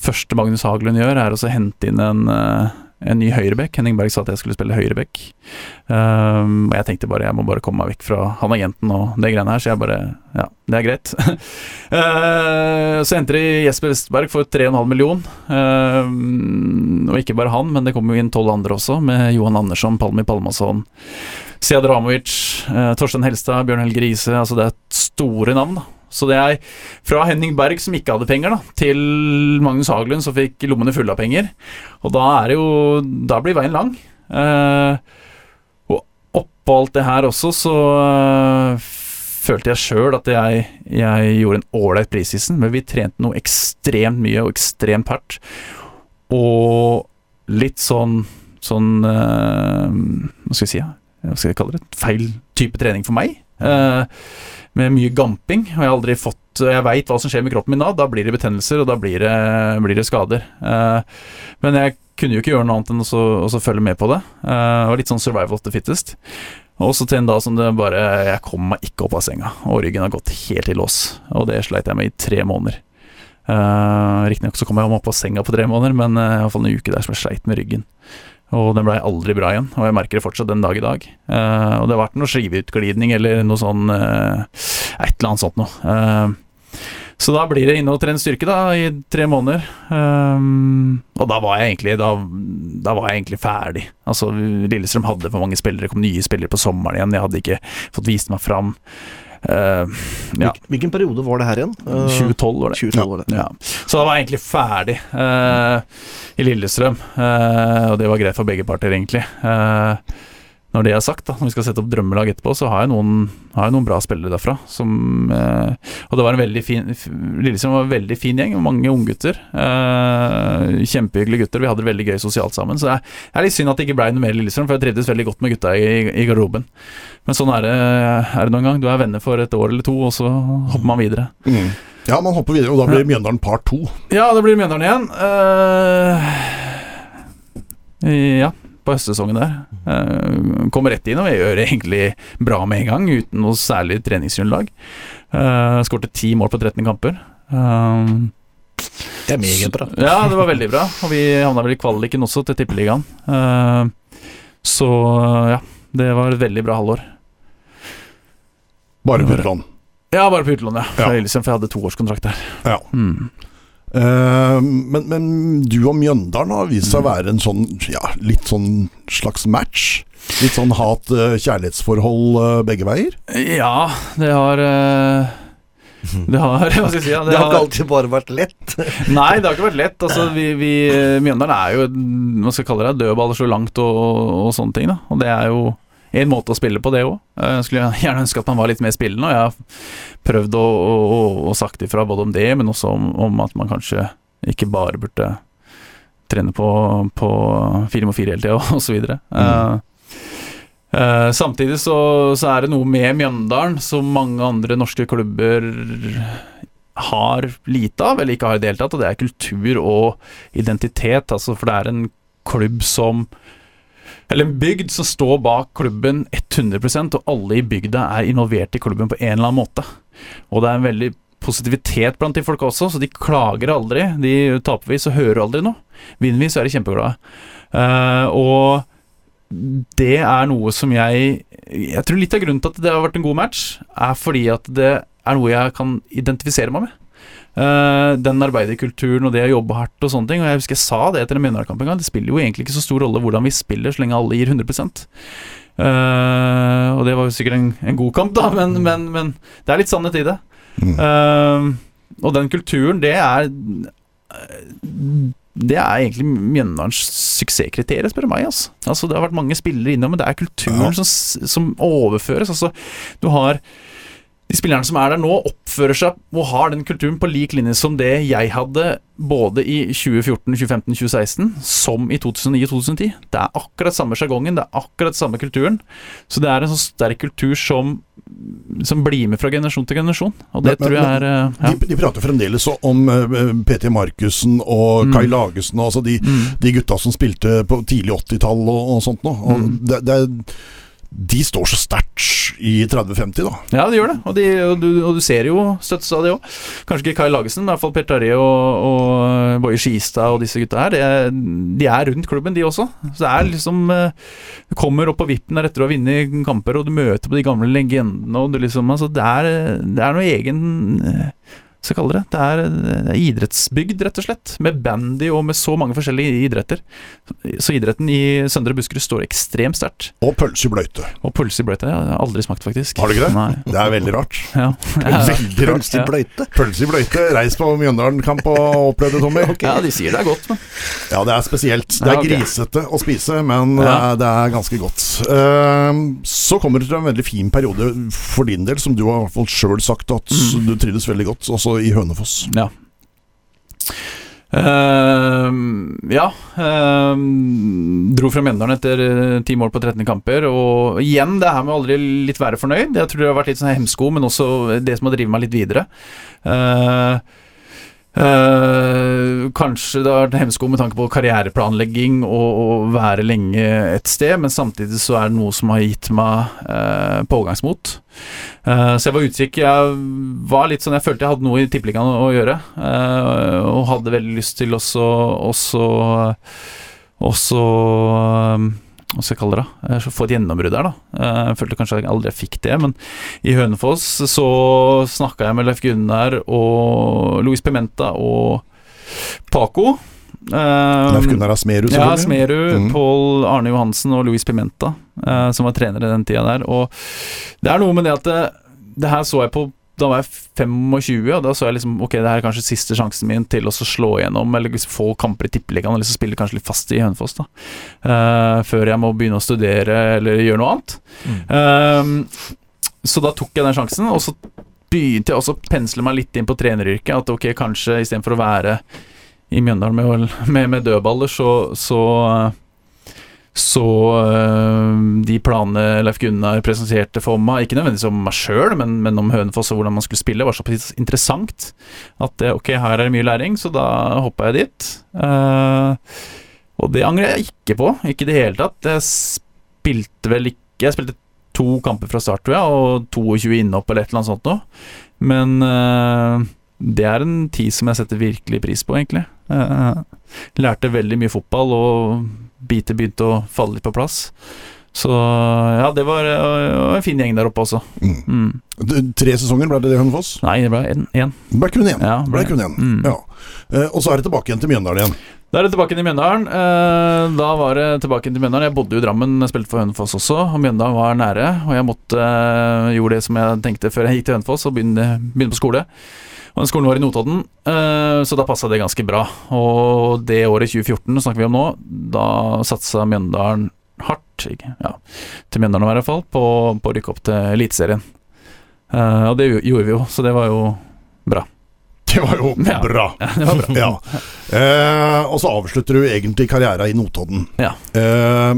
første Magnus Haglund gjør, er å hente inn en, eh, en ny høyreback. Henning Berg sa at jeg skulle spille høyreback. Um, og jeg tenkte bare jeg må bare komme meg vekk fra han agenten og det greiene her, så jeg bare Ja, det er greit. uh, så henter de Jesper Westberg for 3,5 million. Uh, og ikke bare han, men det kommer jo inn tolv andre også, med Johan Andersson, Palmi Palmason, Sead Ramovic, uh, Torstein Helstad, Bjørn Helge Riise. Altså det er store navn, da. Så det er fra Henning Berg, som ikke hadde penger, da, til Magnus Haglund, som fikk lommene fulle av penger. Og da er det jo Da blir veien lang. Eh, og oppå alt det her også, så eh, følte jeg sjøl at jeg, jeg gjorde en ålreit preseason, men vi trente noe ekstremt mye og ekstremt hardt. Og litt sånn Sånn eh, Hva skal jeg si? Hva skal jeg kalle det? Feil type trening for meg. Eh, med mye gamping, og jeg har aldri fått Jeg veit hva som skjer med kroppen min da. Da blir det betennelser, og da blir det, blir det skader. Eh, men jeg kunne jo ikke gjøre noe annet enn å følge med på det. det og litt sånn survival of the fittest. Og så til en dag som det bare Jeg kom meg ikke opp av senga, og ryggen har gått helt i lås. Og det sleit jeg med i tre måneder. Uh, Riktignok så kom jeg meg opp av senga på tre måneder, men uh, iallfall en uke der som jeg sleit med ryggen. Og den blei aldri bra igjen, og jeg merker det fortsatt den dag i dag. Eh, og det har vært noe skiveutglidning eller noe sånn eh, Et eller annet sånt noe. Eh, så da blir det inne og trene styrke da i tre måneder. Eh, og da var jeg egentlig da, da var jeg egentlig ferdig. Altså Lillestrøm hadde for mange spillere, det kom nye spillere på sommeren igjen. Jeg hadde ikke fått vist meg fram. Eh, ja, Hvilken periode var det her igjen? Eh, 2012 var det. 2012 var det. Ja. Så da var jeg egentlig ferdig eh, i Lillestrøm, eh, og det var greit for begge parter, egentlig. Eh, når det er sagt, da, når vi skal sette opp drømmelag etterpå, så har jeg noen, har jeg noen bra spillere derfra. Som, eh, og det var en veldig fin Lillesund var en veldig fin gjeng, mange unggutter. Eh, kjempehyggelige gutter. Vi hadde det veldig gøy sosialt sammen. Så det er, det er litt synd at det ikke ble noe mer Lillestrøm, for jeg trivdes veldig godt med gutta i, i garderoben. Men sånn er det, er det noen gang. Du er venner for et år eller to, og så hopper man videre. Mm. Ja, man hopper videre, og da blir Mjøndalen part to. Ja, det blir Mjøndalen igjen. Eh, ja, på høstsesongen der. Uh, kom rett inn og gjør det egentlig bra med en gang, uten noe særlig treningsgrunnlag. Uh, Skårte ti mål på 13 kamper. Uh, det er meget bra. Ja, det var veldig bra. Og vi havna vel i kvaliken også, til Tippeligaen. Uh, så ja, det var et veldig bra halvår. Bare på utlån? Ja, bare på utlån, ja. Ja. For jeg hadde toårskontrakt der. Ja. Mm. Eh, men, men du og Mjøndalen har vist seg å være en sånn ja, litt sånn slags match? Litt sånn hat-kjærlighetsforhold eh, begge veier? Ja, det har eh, Det har Hva skal jeg si? Ja, Det har ikke alltid bare vært lett. Nei, det har ikke vært lett. Altså, vi, vi, Mjøndalen er jo Hva skal jeg kalle det? dødballer så langt og, og sånne ting. Da. Og det er jo en måte å spille på, det òg. Jeg skulle gjerne ønske at man var litt mer spillende. Og jeg har prøvd å, å, å, å sagt ifra både om det, men også om, om at man kanskje ikke bare burde trene på, på fire mot fire hele tida, osv. Mm. uh, samtidig så, så er det noe med Mjøndalen som mange andre norske klubber har lite av, eller ikke har i det hele tatt, og det er kultur og identitet. Altså, for det er en klubb som eller en bygd som står bak klubben 100% og alle i bygda er involvert i klubben på en eller annen måte. Og det er en veldig positivitet blant de folka også, så de klager aldri. De taper vi, så hører aldri noe. Vinner vi, så er de kjempeglade. Uh, og det er noe som jeg Jeg tror litt av grunnen til at det har vært en god match, er fordi at det er noe jeg kan identifisere meg med. Uh, den arbeiderkulturen og det å jobbe hardt og sånne ting. Og jeg husker jeg sa det etter en Mjøndalen-kamp en gang. Det spiller jo egentlig ikke så stor rolle hvordan vi spiller, så lenge alle gir 100 uh, Og det var jo sikkert en, en god kamp, da, men, men, men, det er litt sannhet i det. Mm. Uh, og den kulturen, det er det er egentlig Mjøndalens suksesskriterium, spør du meg. Altså. altså. Det har vært mange spillere innom, men det er kulturen Ja. som, som overføres. Altså, du har de spillerne som er der nå, oppfører seg og har den kulturen på lik linje som det jeg hadde både i 2014, 2015, 2016 som i 2009 og 2010. Det er akkurat samme sjargongen, det er akkurat samme kulturen. Så det er en sånn sterk kultur som, som blir med fra generasjon til generasjon. Og det Men- tror jeg er eh, ja. De, de prater fremdeles om eh, PT Markussen og Mm. Kai Lagesen, altså de, Mm. de gutta som spilte på tidlig 80-tall og, og sånt noe. Mm. det, det, er- de står så sterkt i 30-50, da. Ja, de gjør det, og, de, og, du, og du ser jo støttes av det òg. Kanskje ikke Kai Lagesen, men i hvert fall Per Tarjei og, og Boje Skistad og disse gutta her. Er, de er rundt klubben, de også. Så det er liksom eh, Du kommer opp på vippen der etter å ha vunnet kamper, og du møter på de gamle legendene, og du liksom Altså, det er, det er noe egen eh, skal jeg kalle det. Det er, idrettsbygd, rett og slett. Med bandy og med så mange forskjellige idretter. Så idretten i Søndre Buskerud står ekstremt sterkt. Og pølse i bløyte. Og pølse i bløyte det har aldri smakt, faktisk. Har du ikke det? Nei. Det er veldig rart. Ja. Veldig rart. Pølse i bløyte. Pølse i bløyte. Reis på Mjøndalen-kamp og opplev det, Tommy. ja, de sier det er godt, men Ja, det er spesielt. Det er Ja, grisete å spise, men det, Ja. er, det er ganske godt. Eh, så kommer det til en veldig fin periode for din del, som du har i hvert fall sjøl sagt at Mm. du trives veldig godt, også i Hønefoss. ja. Uh, ja. Uh, dro fra Mjøndalen etter eh, ti mål på 13 kamper. Og igjen det her med aldri litt være fornøyd. Jeg tror det har vært litt sånn hemsko, men også det som har drevet meg litt videre. Eh, eh, kanskje det har vært hemsko med tanke på karriereplanlegging og, å være lenge et sted, men samtidig så er det noe som har gitt meg uh, pågangsmot. Uh, så jeg var utkikk. Jeg var litt sånn Jeg følte jeg hadde noe i tippeligaen å, å gjøre, og hadde veldig lyst til også Også Også um, hva skal jeg kalle det? da? Eh, så Få et gjennombrudd der, da. Eh, Jeg følte kanskje jeg aldri fikk det, men i Hønefoss så snakka jeg med Leif Gunnar og Louis Pimenta og Paco. Eh, Leif Gunnar Asmerud, ja, selvfølgelig. Smerud, Mm. Pål Arne Johansen og Louis Pimenta, som var trenere den tida der. Og det er noe med det at det, det her så jeg på da var jeg 25, og da så jeg liksom Ok, det her er kanskje siste sjansen min til å slå igjennom, eller liksom få kamper i Tippeligaen, eller så spille kanskje litt fast i Hønefoss, da. Uh, før jeg må begynne å studere eller gjøre noe annet. Eh, så da tok jeg den sjansen, og så begynte jeg også å pensle meg litt inn på treneryrket. At ok, kanskje istedenfor å være i Mjøndalen med, med, med dødballer, så, så så øh, de planene Leif Gunnar presenterte for meg, ikke nødvendigvis om meg sjøl, men, men om Hønefoss og hvordan man skulle spille, var såpass interessant at ok, her er det mye læring, så da hoppa jeg dit. Eh, Og det angrer jeg ikke på, ikke i det hele tatt. Jeg spilte vel ikke Jeg spilte to kamper fra start, tror jeg, og 22 innhopp eller et eller annet sånt noe. Men eh, det er en tid som jeg setter virkelig pris på, egentlig. Eh, lærte veldig mye fotball, og biter begynte å falle litt på plass. Så ja, det var uh, en fin gjeng der oppe også. Mm. Mm. Tre sesonger ble det det, Hønefoss? Nei, det ble én. Det ble kun én. Ja, ble kun én. Mm. Ja. Uh, og så er det tilbake igjen til Mjøndalen igjen. Da er det tilbake til Mjøndalen. Eh, da var det tilbake til Mjøndalen. Jeg bodde jo i Drammen, spilte for Hønefoss også, og Mjøndalen var nære. Og jeg måtte gjorde det som jeg tenkte før jeg gikk til Hønefoss, og begynne, begynne på skole. Og den skolen var i Notodden, eh, så da passa det ganske bra. Og det året 2014 snakker vi om nå, da satsa Mjøndalen hardt. Ja, til Mjøndalen i hvert fall, på, på å rykke opp til Eliteserien. Eh, og det gjorde vi jo, så det var jo bra. Det var jo bra. ja, det var bra. Ja. Eh, og så avslutter du egentlig karriera i Notodden. Ja. Eh,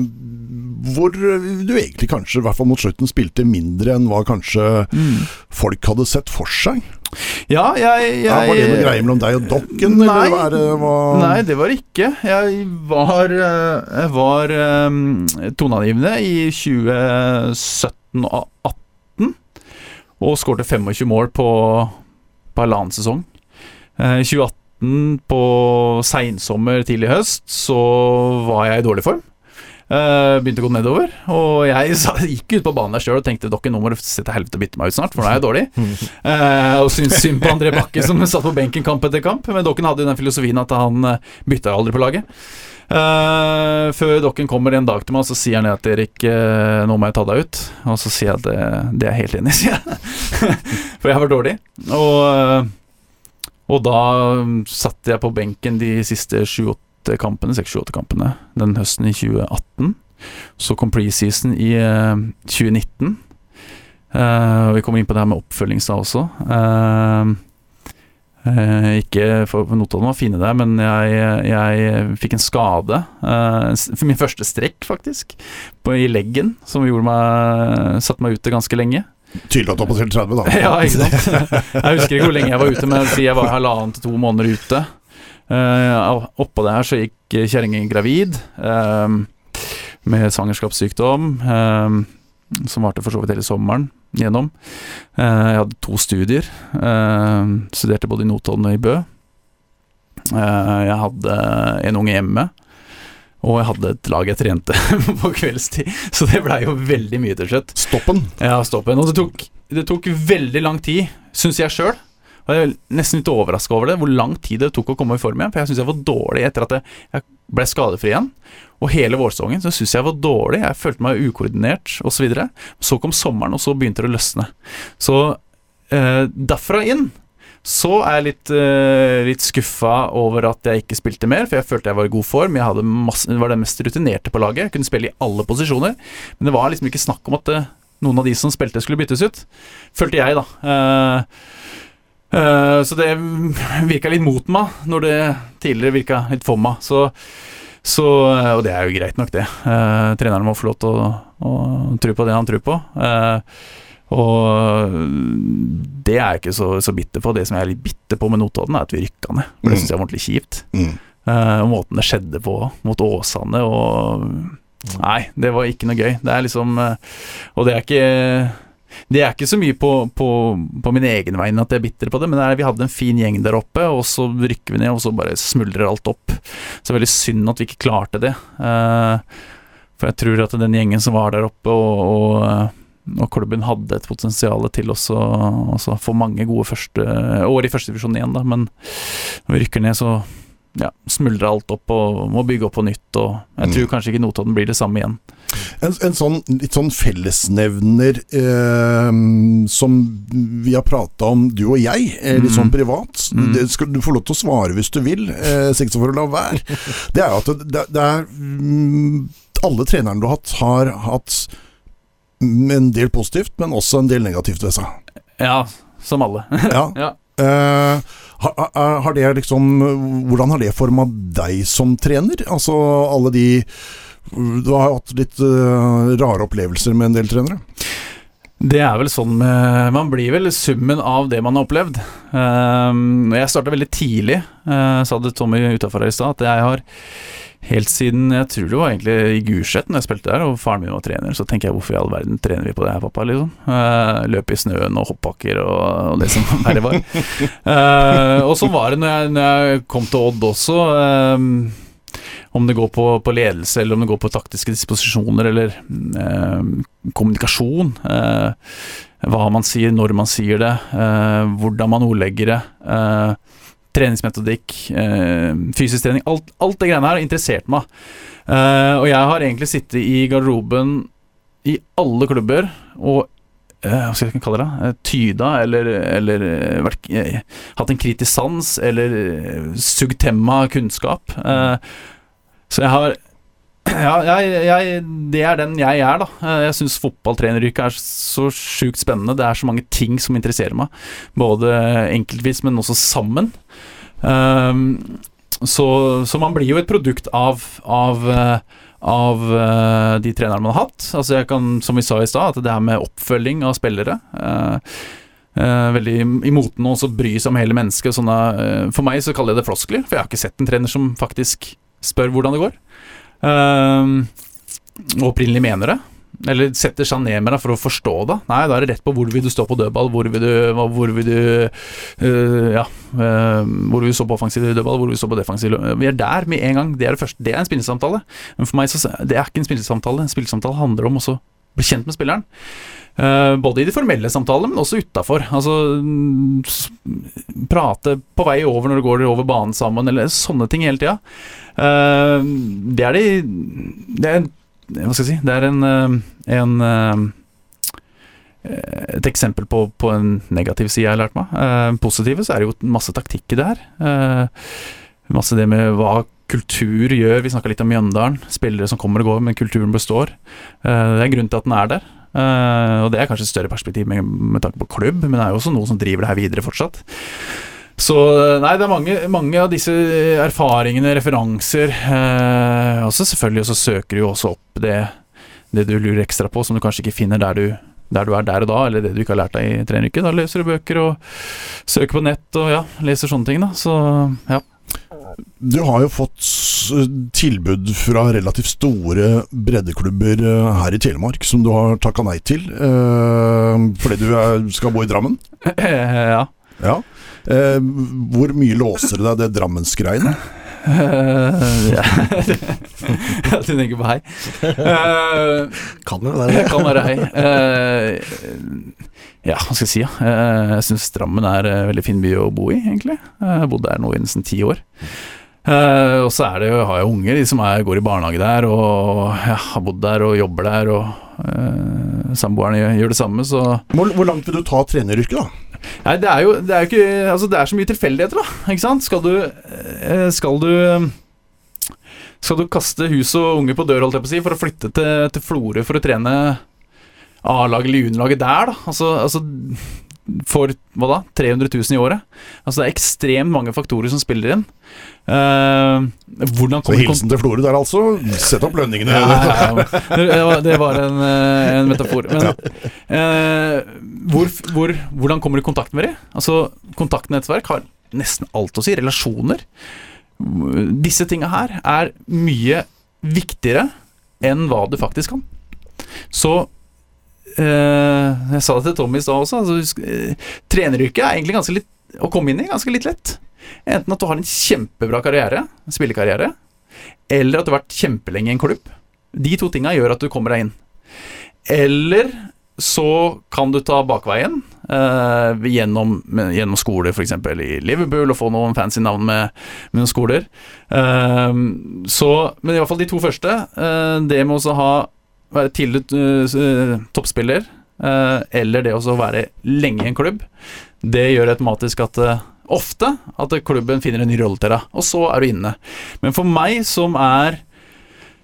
hvor du egentlig kanskje, i hvert fall mot slutten, spilte mindre enn hva kanskje Mm. folk hadde sett for seg. Ja, jeg, jeg Ja, var det noe greier mellom deg og Dokken? Nei. Eller er det, var... Nei, det var det ikke. Jeg var, eh, jeg var um, toneangivende i 2017 og 2018. Og skårte 25 mål på, på halvannen sesong. Eh, I 2018, på seinsommer, tidlig høst, så var jeg i dårlig form. Eh, begynte å gå nedover. Og jeg gikk ut på banen der sjøl og tenkte dere, nå må du sette helvete og bytte meg ut snart, for nå er jeg dårlig. Eh, og syntes synd på André Bakke, som satt på benken kamp etter kamp. Men Dokken hadde jo den filosofien at han eh, bytta aldri på laget. Uh, før Dokken kommer en dag til meg og så sier han at Erik, uh, nå må jeg ta deg ut. Og så sier jeg at det, det er jeg helt enig i, sier jeg. For jeg vært dårlig. Og, og da mm, satt jeg på benken de siste sju-åtte kampene, seks-sju-åtte kampene, den høsten i 2018. Så kom preseason i eh, 2019. Eh, og vi kommer inn på det her med oppfølgingsdag også. Eh, eh, ikke for for Notodden var fine der, men jeg, jeg fikk en skade. eh, for min første strekk, faktisk, på, i leggen, som gjorde meg, satte meg ute ganske lenge. Tydelig at du har passert 30, da. Ja, ikke sant. Jeg husker ikke hvor lenge jeg var ute, men jeg var halvannen til to måneder ute. Uh, oppå det her så gikk kjerringa gravid um, med svangerskapssykdom, um, som varte for så vidt hele sommeren gjennom. Uh, jeg hadde to studier. Uh, studerte både i Notodden og i Bø. Jeg hadde en unge hjemme. Og jeg hadde et lag jeg trente på kveldstid, så det blei jo veldig mye til slutt. Stoppen. Ja, stoppen. Og det tok, det tok veldig lang tid, syns jeg sjøl. Og jeg er nesten litt overraska over det, hvor lang tid det tok å komme i form igjen. For jeg syns jeg var dårlig etter at jeg, ble skadefri igjen. Og hele vårsesongen så syns jeg var dårlig. Jeg følte meg ukoordinert osv. Så, videre. så kom sommeren, og så begynte det å løsne. Så eh, derfra inn så er jeg litt, eh, litt skuffa over at jeg ikke spilte mer, for jeg følte jeg var i god form. Jeg masse, var den mest rutinerte på laget, jeg kunne spille i alle posisjoner. Men det var liksom ikke snakk om at eh, noen av de som spilte, skulle byttes ut. Følte jeg, da. Eh, så det virka litt mot meg, når det tidligere virka litt for meg. Så, så, eh, og det er jo greit nok, det. Eh, treneren må få lov til å, å tro på det han tror på. Eh, og det er jeg ikke så, så bitter på. Det som jeg er litt bitter på med Notodden, er at vi rykka ned. Det syns jeg var ordentlig kjipt. Mm. Eh, og måten det skjedde på mot Åsane og Nei, det var ikke noe gøy. Det er liksom eh, Og det er ikke det er ikke så mye på, på, på min egen vegne at jeg er bitter på det, men det er, vi hadde en fin gjeng der oppe, og så rykker vi ned, og så bare smuldrer alt opp. Så det er veldig synd at vi ikke klarte det. Eh, for jeg tror at den gjengen som var der oppe, og, og, eh, og klubben hadde et potensial til også å få mange gode første år i førstedivisjon igjen, da, men når vi rykker ned, så ja, smuldre alt opp og må bygge opp på nytt. Og jeg Mm. tror kanskje ikke Notodden blir det samme igjen. En, en sånn litt sånn fellesnevner eh, som vi har prata om, du og jeg, eh, litt Mm. sånn privat. Mm. Det skal du får lov til å svare hvis du vil, eh, så for å la være. Det er at det, det er mm, Alle trenerne du har hatt, har hatt en del positivt, men også en del negativt ved seg. Ja, som alle. Ja. Ja. Eh, har, det liksom Hvordan har det forma deg som trener? Altså alle de Du har hatt litt eh, rare opplevelser med en del trenere? Det er vel sånn med Man blir vel summen av det man har opplevd. Um, jeg starta veldig tidlig, uh, sa det Tommy utafor her i stad, at jeg har Helt siden jeg tror det var egentlig i Gulset, når jeg spilte der, og faren min var trener, så tenker jeg hvorfor i all verden trener vi på det her, pappa, liksom. Uh, løpe i snøen og hoppbakker og, og det som verre var. Uh, og sånn var det når jeg, når jeg, kom til Odd også. Um, om det går på, på, ledelse, eller om det går på taktiske disposisjoner, eller uh, kommunikasjon. hva man sier, når man sier det, hvordan man ordlegger det treningsmetodikk, eh, fysisk trening. Alt, alt, det greiene her har interessert meg. Eh, og jeg har egentlig sittet i garderoben i alle klubber og eh, hva skal jeg kalle det? Tyda, eller, eller vært, hatt en kritisk sans, eller sugd temma kunnskap. så jeg har ja, jeg, jeg, det er den jeg er, da. Jeg syns fotballtreneryrket er så sjukt spennende. Det er så mange ting som interesserer meg. Både enkeltvis, men også sammen. Um, så, så, man blir jo et produkt av, av, av uh, de trenerne man har hatt. Altså jeg kan, som vi sa i stad, at det her med oppfølging av spillere uh, uh, Veldig i moten å bry seg om hele mennesket. Sånne, for meg så kaller jeg det floskler, for jeg har ikke sett en trener som faktisk spør hvordan det går. Uh, opprinnelig mener det. Eller setter seg ned med deg for å forstå det. Nei, da er det rett på hvor vil du stå på dødball, hvor vil du, hvor vil du uh, Ja, uh, hvor vil du stå på offensiv dødball, hvor vil du stå på defensiv Vi er der med en gang. Det er det første. Det er en spillesamtale. Men for meg så det er ikke en spillesamtale. En spillesamtale handler om å bli kjent med spilleren. Uh, både i de formelle samtalene, men også utafor. Altså prate på vei over når du går over banen sammen, eller sånne ting hele tida. Uh, det er de Det er Hva skal jeg si Det er en, eh, en et eksempel på, på, en negativ side jeg har lært meg. Uh, positive så er det jo masse taktikk i det her. Uh, masse det med hva kultur gjør. Vi snakka litt om Mjøndalen. Spillere som kommer og går, men kulturen består. Uh, det er en grunn til at den er der. og det er kanskje et større perspektiv med, med tanke på klubb, men det er jo også noe som driver det her videre fortsatt. Så nei, det er mange, mange av disse erfaringene, referanser. Eh, også selvfølgelig så søker du jo også opp det, det, du lurer ekstra på, som du kanskje ikke finner der du, der du er der og da, eller det du ikke har lært deg i treneryrket. Da leser du bøker og søker på nett og ja, leser sånne ting, da. Så ja. Du har jo fått tilbud fra relativt store breddeklubber eh, her i Telemark som du har takka nei til, eh, fordi du skal bo i Drammen? ja. ja. Eh, hvor mye låser du deg, det Drammensgreiene? Uh, ja. du tenker på hei? Uh, kan jo være det. kan være hei. Uh, ja, hva skal jeg si? Ja. Uh, jeg syns Drammen er en veldig fin by å bo i, egentlig. Jeg har bodd der nå i nesten ti år. Uh, og så er det jo, har jeg unger de som er, går i barnehage der, og ja, har bodd der og jobber der. Og uh, samboerne gjør, gjør, det samme, så hvor, hvor langt vil du ta treneryrket, da? Nei, det er jo det er ikke Altså, det er så mye tilfeldigheter, da. Ikke sant? Skal du eh, Skal du Skal du kaste hus og unge på dør, holdt jeg på å si, for å flytte til, til Florø for å trene A-laget eller juniorlaget der, da? Altså, altså for hva da, 300 000 i året. Altså Det er ekstremt mange faktorer som spiller inn. Uh, hvordan Så hilsen til Florø der, altså. Sett opp lønningene. Ja, ja. Det, var, en, eh, en metafor. Men uh, hvor, hvor, hvordan kommer du i kontakt med dem? Altså, Kontaktnettverk har nesten alt å si. Relasjoner. Disse tinga her er mye viktigere enn hva du faktisk kan. Så jeg sa det til Tommy i stad også. Altså, uh, treneryrket er egentlig ganske litt å komme inn i ganske litt lett. Enten at du har en kjempebra karriere, spillekarriere, eller at du har vært kjempelenge i en klubb. De to tinga gjør at du kommer deg inn. Eller så kan du ta bakveien eh, gjennom, gjennom skole, f.eks. i Liverpool, og få noen fancy navn med, med noen skoler. Eh, så, men i hvert fall de to første. Eh, det med å ha være tidlig uh, toppspiller, uh, eller det å være lenge i en klubb, det gjør automatisk at uh, ofte at klubben finner en ny rolle til deg, og så er du inne. Men for meg som er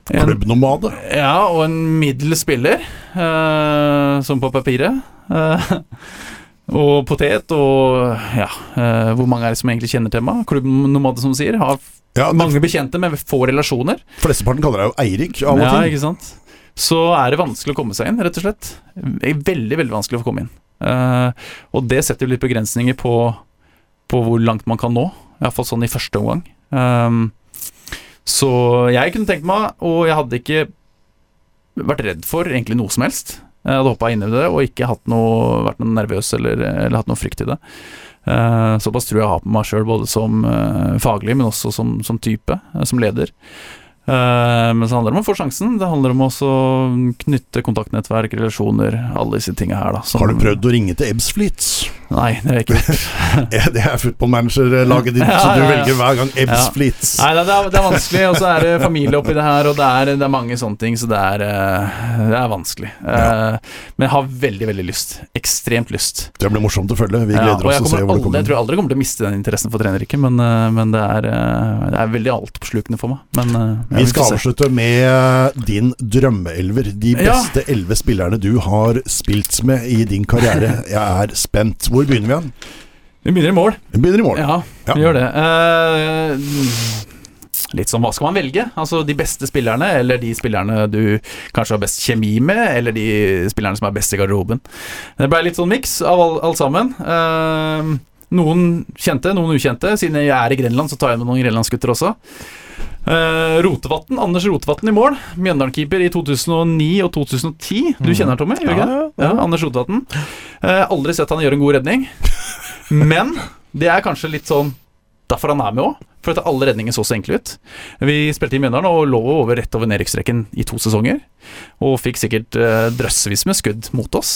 en, Klubbnomade? Ja, og en middels spiller, som på papiret. og potet, og ja Hvor mange er det som egentlig kjenner til meg? Klubbnomade, som sier. Har ja, mange bekjente men få relasjoner. Flesteparten kaller deg jo Eirik av og til. Ja, ikke sant så er det vanskelig å komme seg inn, rett og slett. Veldig, veldig vanskelig å få komme inn. Uh, og det setter litt begrensninger på, på, hvor langt man kan nå, iallfall sånn i første omgang. Um, Så jeg kunne tenkt meg, og jeg hadde ikke vært redd for egentlig noe som helst. Jeg hadde hoppa inn i det og ikke noe, vært noe nervøs eller, eller hatt noe frykt i det. Uh, såpass tror jeg jeg har på meg sjøl, både som uh, faglig, men også som, som type, eh, som leder. Eh, men så handler det om å få sjansen. Det handler om også å knytte kontaktnettverk, relasjoner, alle disse tinga her, da. som- Har du prøvd å ringe til Ebbsfleet? Nei, det har jeg ikke gjort. Det er footballmanager-laget ditt, Ja, så du ja, ja. velger hver gang Ebbsfleet. Nei, det er, det er vanskelig, og så er det familie oppi det her, og det er, det er mange sånne ting, så det er, eh, det er vanskelig. Eh, Men jeg har veldig, veldig lyst. Ekstremt lyst. Det blir morsomt å følge. Vi gleder oss til å se hvor det kommer. jeg tror aldri jeg kommer til å miste den interessen for treneryrket, men, men det, er, det er veldig altoppslukende for meg. Men Vi skal avslutte med din drømmeelver. De beste elleve spillerne du har spilt med i din karriere. Jeg er spent. Hvor begynner vi igjen? Vi begynner i mål. Vi begynner i mål. Ja, Ja. vi gjør det. Eh, litt sånn, hva skal man velge? Altså de beste spillerne, eller de spillerne du kanskje har best kjemi med, eller de spillerne som er best i garderoben. Det ble litt sånn miks av all- alt sammen. Eh, noen kjente, noen ukjente. Siden jeg er i Grenland, så tar jeg med noen grenlandsgutter også. Uh, Rotevatn, Anders Rotevatn i mål. Mjøndalen-keeper i 2009 og 2010. Du kjenner han, Tommy? Ja, ja? Ja, Anders Rotevatn. Uh, aldri sett han gjøre en god redning. Men det er kanskje litt sånn derfor han er med òg. For at alle redninger så så enkle ut. Vi spilte i Mjøndalen og lå over rett over nedrykksstreken i to sesonger. Og fikk sikkert eh, drøssevis med skudd mot oss.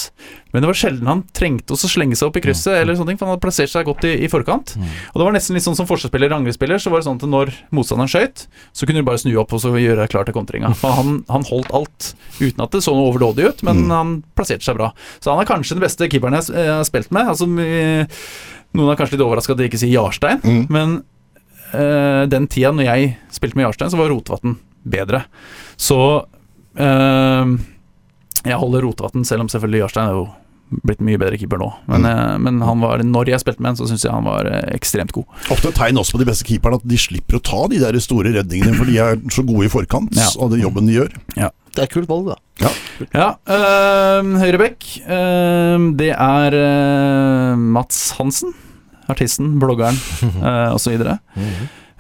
Men det var sjelden han trengte oss å slenge seg opp i krysset, eller sånne ting, for han hadde plassert seg godt i, i forkant. Og det var nesten litt sånn som forsvarsspiller eller angrepsspiller, så var det sånn at når motstanderen skøyt, så kunne du bare snu opp og så gjøre deg klar til kontringa. For han, han holdt alt, uten at det så noe overdådig ut, men han plasserte seg bra. Så han er kanskje den beste keeperen jeg har spilt med. Altså, noen er kanskje litt overraska at de ikke sier Jarstein, Mm. men eh, den tida når jeg spilte med Jarstein, så var Rotevatn bedre. Så eh, jeg holder Rotevatn, selv om selvfølgelig Jarstein er jo blitt mye bedre keeper nå. Men, eh, men han var, når jeg spilte med han, så syns jeg han var eh, ekstremt god. Ofte et tegn også på de beste keeperne at de slipper å ta de der store redningene, for de er så gode i forkant Ja. av den jobben de gjør. Det er kult valg, da. Ja, øh, Høyrebekk. øh, det er øh, Mats Hansen. Artisten, bloggeren uh, osv.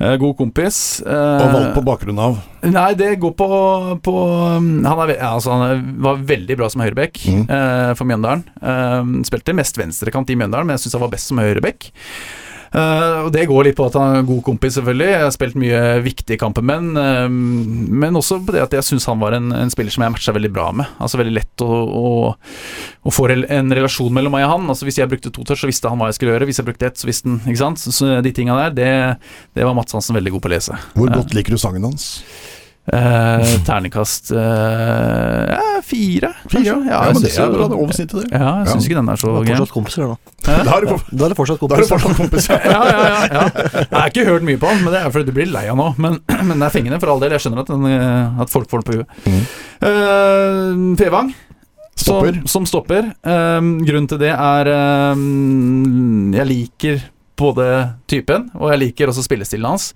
Uh, god kompis. Uh, Og valgt på bakgrunn av Nei, det går på, på um, Han, er, altså, han er, var veldig bra som høyrebekk Mm. eh, for Mjøndalen. Um, spilte mest venstrekant i Mjøndalen, men jeg syns han var best som høyrebekk. Eh, og Det går litt på at han er en god kompis, selvfølgelig. Jeg har spilt mye viktige kamper med eh, men også på det at jeg syns han var en, en spiller som jeg matcha veldig bra med. Altså Veldig lett å, å, å få en relasjon mellom meg og han. Altså Hvis jeg brukte to touch, så visste han hva jeg skulle gjøre. Hvis jeg brukte ett, så visste han Ikke sant. Så, så de tinga der, det, det var Mats Hansen veldig god på å lese. Hvor godt liker du sangen hans? Eh, ternekast eh, ja, fire, kanskje. Fire? Ja, jeg men det er jo- bra. Er over snittet, det. Ja, jeg Ja. syns ikke den er så Da er gæren. fortsatt kompiser, da. Da er Da er det fortsatt da er du kompiser. fortsatt kompis. ja, ja, ja, ja. Jeg har ikke hørt mye på den, men det er fordi du blir lei av nå. Men, men det er fengende, for all del. Jeg skjønner at, den, eh, at folk får den på huet. Mm. Eh, Fevang. Stopper. Som, som stopper. Eh, grunnen til det er eh, Jeg liker både typen, og jeg liker også spillestilen hans.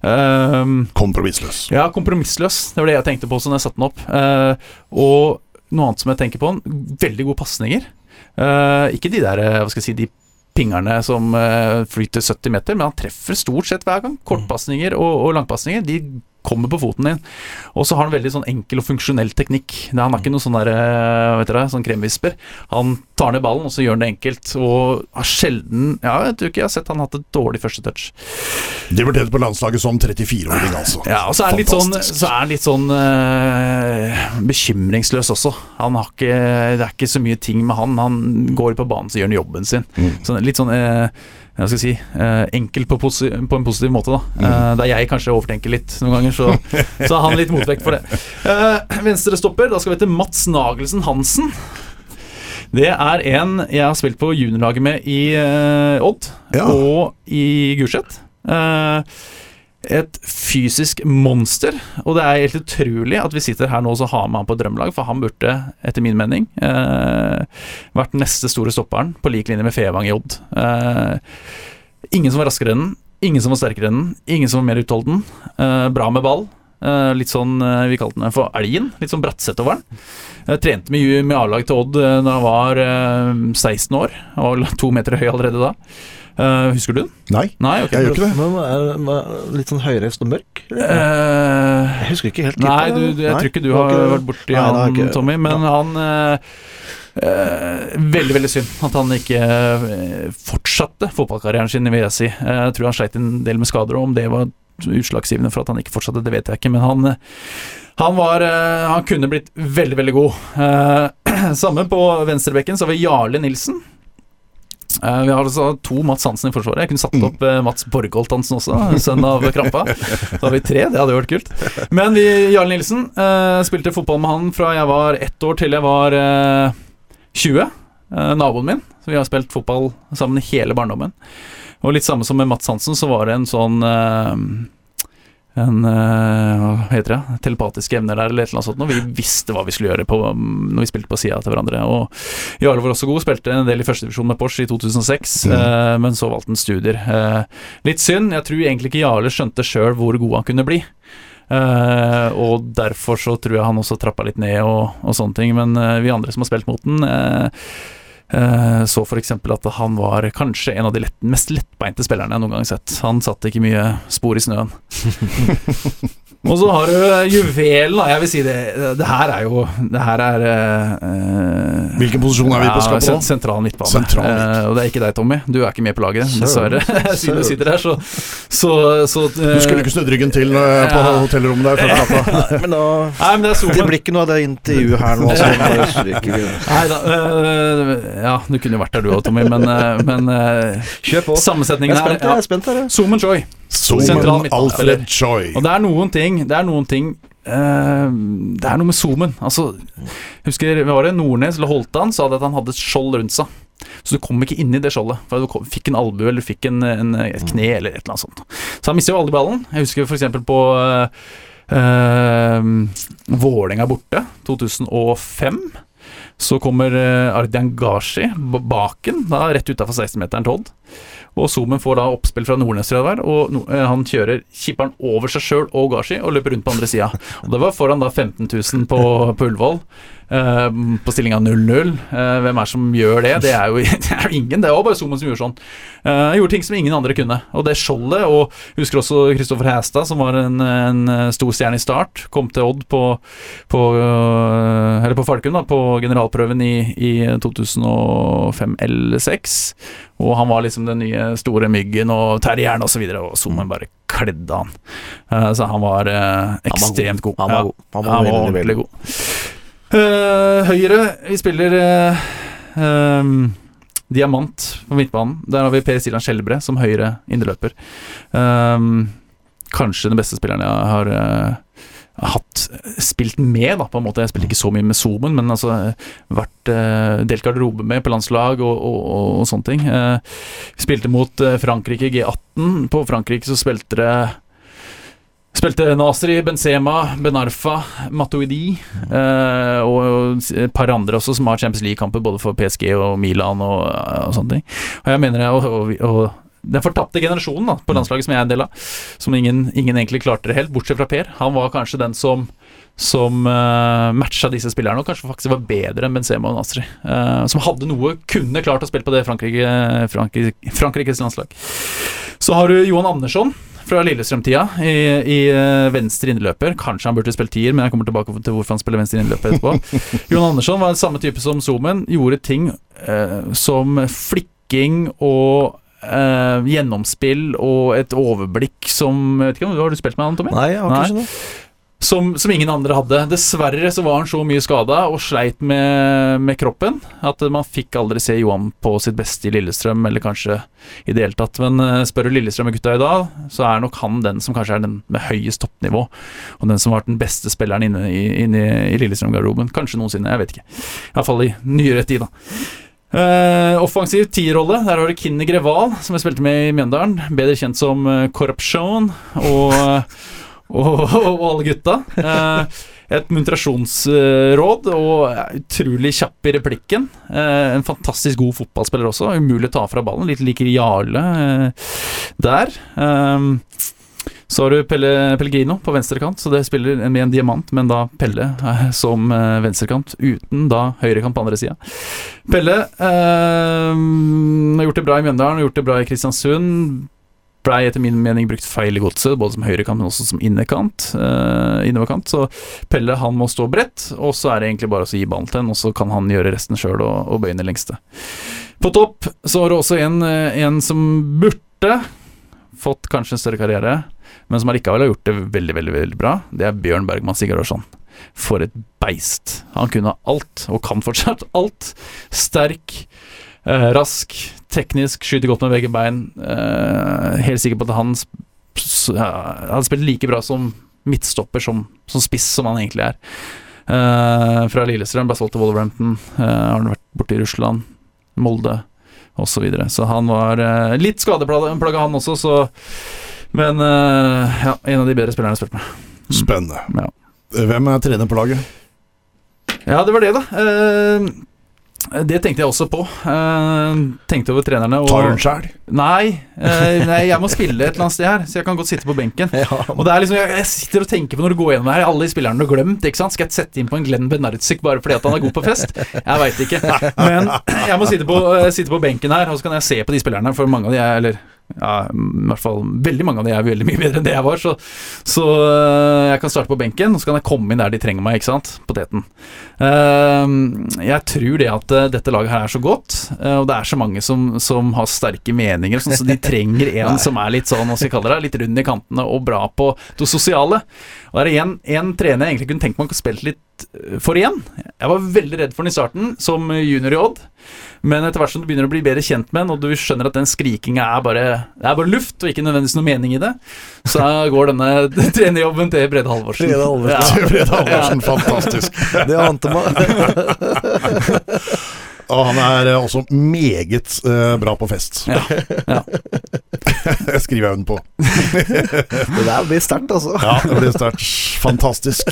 Um, Kompromissløs. Ja, kompromissløs. Det var det jeg tenkte på også når jeg satte den opp. Uh, og noe annet som jeg tenker på, veldig gode pasninger. Uh, ikke de der, eh, hva skal jeg si, de pingerne som flyter 70 meter, men han treffer stort sett hver gang. Kortpasninger og, og langpasninger, de kommer på foten din. Og så har han veldig sånn enkel og funksjonell teknikk. Han har ikke noe sånn der, eh, vet dere, sånn kremvisper. Han tar ned ballen, og så gjør han det enkelt. Og har sjelden Ja, jeg tror ikke jeg har sett han hatt et dårlig første touch. Debuterte på landslaget som 34-åring, altså. Ja, og så er han litt sånn, så er han litt sånn eh, bekymringsløs også. Han har ikke, det er ikke så mye ting med han. Han går på banen, så gjør han jobben sin. Mm. Så litt sånn eh, hva skal jeg si, eh, enkel på, på en positiv måte, da. Mm. Eh, der jeg kanskje overtenker litt noen ganger, så, så har han litt motvekt for det. Eh, venstre stopper, da skal vi til Mats Nagelsen Hansen. Det er en jeg har spilt på juniorlaget med i eh, Odd Ja. og i Gulset. Eh, et fysisk monster, og det er helt utrolig at vi sitter her nå og har med han på drømmelag, for han burde, etter min mening, eh, vært neste store stopperen, på lik linje med Fevang i Odd. Eh, ingen som var raskere enn den, ingen som var sterkere enn den, ingen som var mer utholden. Eh, bra med ball. Eh, litt sånn, eh, Vi kalte den for elgen. Litt sånn Bratseth over den. Trente med, med A-lag til Odd uh, da han var eh, 16 år. Han var to meter høy allerede da. Eh, husker du den? Nei, Nei, okay. jeg gjør ikke det. Men er, er litt sånn høyreist og mørk? Uh, Jeg husker ikke helt. Nei, du, du, jeg Nei, tror ikke du har ikke- vært borti Nei, han, ikke. Tommy, men han uh, eh, Veldig, veldig synd at han ikke eh, fortsatte fotballkarrieren sin, vil jeg si. Eh, jeg tror han sleit en del med skader, og om det var utslagsgivende for at han ikke fortsatte, det vet jeg ikke, men han eh, han var eh, Han kunne blitt veldig, veldig god. Sammen samme på venstrebekken så har vi Jarle Nilsen. Eh, vi har altså to Mats Hansen i forsvaret. Jeg kunne satt opp uh, Mats Borgholt Hansen også, sønn av Krampa. Da har vi tre, det hadde vært kult. Men vi, Jarl Nilsen uh, spilte fotball med han fra jeg var ett år til jeg var eh, 20. Eh, naboen min. Så vi har spilt fotball sammen hele barndommen. Og litt samme som med Mats Hansen, så var det en sånn en eh, Hva heter det? Telepatiske evner der, eller et eller annet sånt. Og vi visste hva vi skulle gjøre på, når vi spilte på sida til hverandre. Og Jarle var også god, spilte en del i førstedivisjon med Porsche i 2006, Mm. eh, men så valgte han studier. Eh, litt synd. Jeg tror egentlig ikke Jarle skjønte sjøl hvor god han kunne bli. Eh, og derfor så tror jeg han også trappa litt ned og, og sånne ting. Men eh, vi andre som har spilt mot den, eh, så f.eks. at han var kanskje en av de lett, mest lettbeinte spillerne jeg noen gang sett. Han satte ikke mye spor i snøen. og så har du juvelen, da. Jeg vil si det Det her er jo Det her er uh, Hvilken posisjon er vi på skapet sen- Ja, Sentral midtbane. Sentral midt. Eh, og det er ikke deg, Tommy. Du er ikke med på laget, dessverre. Siden du sitter her, så, så, så Du skulle ikke snudd ryggen til eh, på Ja. hotellrommet der før natta. Men da Nei, men det Det blir ikke noe av det intervjuet her nå. Så bare stryker vi. Nei da. ja, du kunne jo vært der du òg, Tommy, men, men Kjør på. Jeg sammensetningen er her jeg er spent her. Zoom Zoomen Joy. Zoomen. Alfred Choi. Og det er noen ting Det er noen ting Uh, Det er noe med zoomen. Altså, husker var det Nordnes eller Holtan sa det at han hadde et skjold rundt seg. Så du kom ikke inn i det skjoldet. For du kom, fikk en albue eller du fikk en, en, et kne eller et eller annet sånt. Så han mister jo aldri ballen. Jeg husker f.eks. på uh, Vålerenga borte, 2005. Så kommer uh, Ardian Gashi baken, da rett utafor 16-meteren til Odd. Og Zoomen får da oppspill fra Nordnes, og eh, han kjører kipperen over seg sjøl og Gashi og løper rundt på andre sida. Det var foran da 15 000 på, på Ullevål, eh, på stillinga 0-0. Uh, hvem er det som gjør det? Det er jo, det er jo ingen, det var bare Zoomen som gjorde sånn. Uh, gjorde ting som ingen andre kunne. Og det skjoldet, og jeg husker også Kristoffer Hæstad, som var en, en stor stjerne i start, kom til Odd på, på, eller på Falkum da, på generalprøven i, i 2005 eller 2006. Og han var liksom den nye store myggen og terrieren osv., og, og Zoomen bare kledde han. Eh, så han var eh, ekstremt god. Han var god. Han var han var veldig, ordentlig veldig god. Eh, høyre, vi spiller uh, um, diamant på midtbanen. Der har vi Per Silan Skjelbre som høyre indreløper. Um, kanskje den beste spilleren jeg har uh, hatt spilt med, da, på en måte. Jeg spilte ikke så mye med Zoomen, men altså vært uh, delt garderobe med på landslag og, og, og, og sånne ting. Eh, spilte mot Frankrike G18. På Frankrike så spilte det Spilte Nasri, Benzema, Benarfa, Matuidi eh, og et par andre også som har Champions League-kamper både for PSG og Milan og, og sånne ting. Og jeg mener og, og, og den fortapte generasjonen da, på landslaget som jeg er en del av, som ingen, ingen egentlig klarte det helt, bortsett fra Per. Han var kanskje den som som uh, matcha disse spillerne, og kanskje faktisk var bedre enn Benzema og Nasri. Uh, som hadde noe, kunne klart å spille på det Frankrike, Frankrike, Frankrikes landslag. Så har du Johan Andersson fra Lillestrøm-tida i, i eh, venstre innløper. Kanskje han burde spilt tier, men jeg kommer tilbake til hvorfor han spiller venstre innløper etterpå. Jon Andersson var den samme type som Zoomen. Gjorde ting eh, som flikking og eh, gjennomspill og et overblikk som vet ikke, Har du spilt med han, Tommy? Nei, jeg har Nei. ikke sånn. Som, som ingen andre hadde. Dessverre så var han så mye skada og sleit med, med kroppen at man fikk aldri se Johan på sitt beste i Lillestrøm, eller kanskje i det hele tatt. Men eh, spør du Lillestrøm-gutta i dag, så er nok han den som kanskje er den med høyest toppnivå. Og den som har vært den beste spilleren inne i, inne i Lillestrøm-garderoben. Kanskje noensinne, jeg vet ikke. Iallfall i nyere tid, da. Uh, offensiv tierrolle. Der har du Kinni Greval, som jeg spilte med i Mjøndalen. Bedre kjent som uh, Corruption og, og, og alle gutta. Eh, et muntrasjonsråd, og utrolig kjapp i replikken. Eh, en fantastisk god fotballspiller også. Umulig å ta fra ballen. Litt lik Jarle eh, der. Eh, Så har du Pelle Pellegrino på venstrekant, så det spiller med en diamant, men da Pelle som venstrekant, uten da høyrekant på andre sida. Pelle eh, har gjort det bra i Mjøndalen, har gjort det bra i Kristiansund. Blei etter min mening brukt feil i godset, både som høyrekant, men også som innekant, uh, innoverkant. Så Pelle han må stå bredt, og så er det egentlig bare å gi ballen til ham, og så kan han gjøre resten sjøl og, og bøye ned lengste. På topp så har du også en, eh, en som burde fått kanskje en større karriere, men som allikevel har gjort det veldig, veldig veldig bra. Det er Bjørn Bergman Sigurdarsson. For et beist. Han kunne alt, og kan fortsatt alt. Sterk, rask, teknisk, skyter godt med begge bein. Eh, helt sikker på at han hadde spilt like bra som midtstopper som, som spiss som han egentlig er. Eh, fra Lillestrøm, ble solgt til Wolverhampton. Eh, har han vært borte i Russland, Molde osv. Så, videre. så han var eh, litt skadeplaga, han også, så Men eh, ja, en av de bedre spillerne jeg har spilt med. Spennende. Ja. Hvem er trener på laget? Ja, det var det, da. Eh, det tenkte jeg også på. Uh, tenkte over trenerne. Og, Tar hun sjæl? Nei, uh, nei, jeg må spille et eller annet sted her, så jeg kan godt sitte på benken. Ja, Og det er liksom, jeg, jeg sitter og tenker på når du går gjennom her, alle de spillerne du har glemt. ikke sant? Skal jeg sette inn på en Glenn Benardzik bare fordi at han er god på fest? Jeg veit ikke. Men jeg må sitte på, uh, sitte på benken her, og så kan jeg se på de spillerne, for mange av de er Eller ja, i hvert fall veldig mange av de er veldig mye bedre enn det jeg var, så, så eh, jeg kan starte på benken, og så kan jeg komme inn der de trenger meg, ikke sant? Poteten. Eh, jeg tror det at eh, dette laget her er så godt, og det er så mange som, som har sterke meninger, sånn, så de trenger en som er litt sånn, hva skal jeg kalle det, litt rund i kantene og bra på det sosiale. Og det er en, en trener jeg egentlig kunne tenkt meg å spille litt for igjen. Jeg var veldig redd for den i starten, som junior i Odd. Men etter hvert som du begynner å bli bedre kjent med den, og du skjønner at den skrikinga er bare, det er bare luft, og ikke nødvendigvis noe mening i det, så går denne trenerjobben til Brede Halvorsen. Brede Halvorsen. Brede Halvorsen, fantastisk. det ante meg. Og han er eh, også meget eh, bra på fest. Ja, ja. Det skriver jeg under på. Det der blir sterkt, altså. Ja, det blir sterkt. Fantastisk.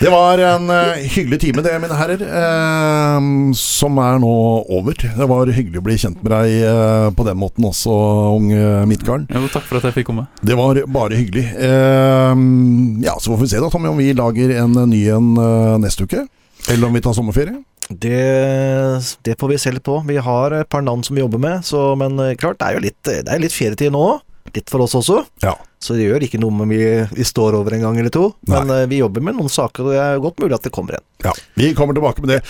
Det var en uh, hyggelig time, det, mine herrer, uh, som er nå over. Det var hyggelig å bli kjent med deg uh, på den måten også, unge Midtgarden. Jo, takk for at jeg fikk komme. Det var bare hyggelig. Ja, Så får vi se da, Tommy, om vi lager en ny en neste uke. Eller om vi tar sommerferie. Det, det får vi se litt på. Vi har et par navn som vi jobber med, så, men eh, klart, det er jo litt, det er litt ferietid nå. Litt for oss også. Ja. Så det gjør ikke noe om vi, vi står over en gang eller to. Men eh, vi jobber med noen saker, og det er godt mulig at det kommer en. Ja, Vi kommer tilbake med det.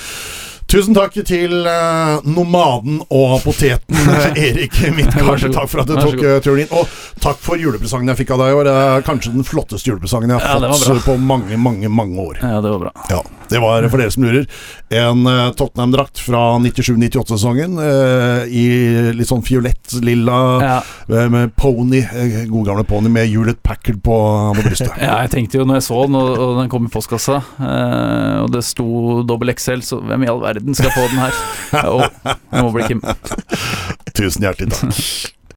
Tusen takk til eh, nomaden og poteten eh, Erik Midtgarden. Takk for at du tok eh, turen inn. Og takk for julepresangen jeg fikk av deg i år. Det er kanskje den flotteste julepresangen jeg har fått på mange, mange mange år. Ja, det var bra. Ja, Det var, for dere som lurer, en eh, Tottenham-drakt fra 97-98-sesongen. eh, I litt sånn fiolett-lilla Ja. eh, med pony, god gamle pony med Hewlett Packard på, på brystet. Ja, jeg tenkte jo når jeg så den, og, og den kom i postkassa, og det sto dobbel XL, så hvem i all verden skal få den her? Jo, det må bli Kim. Tusen hjertelig takk.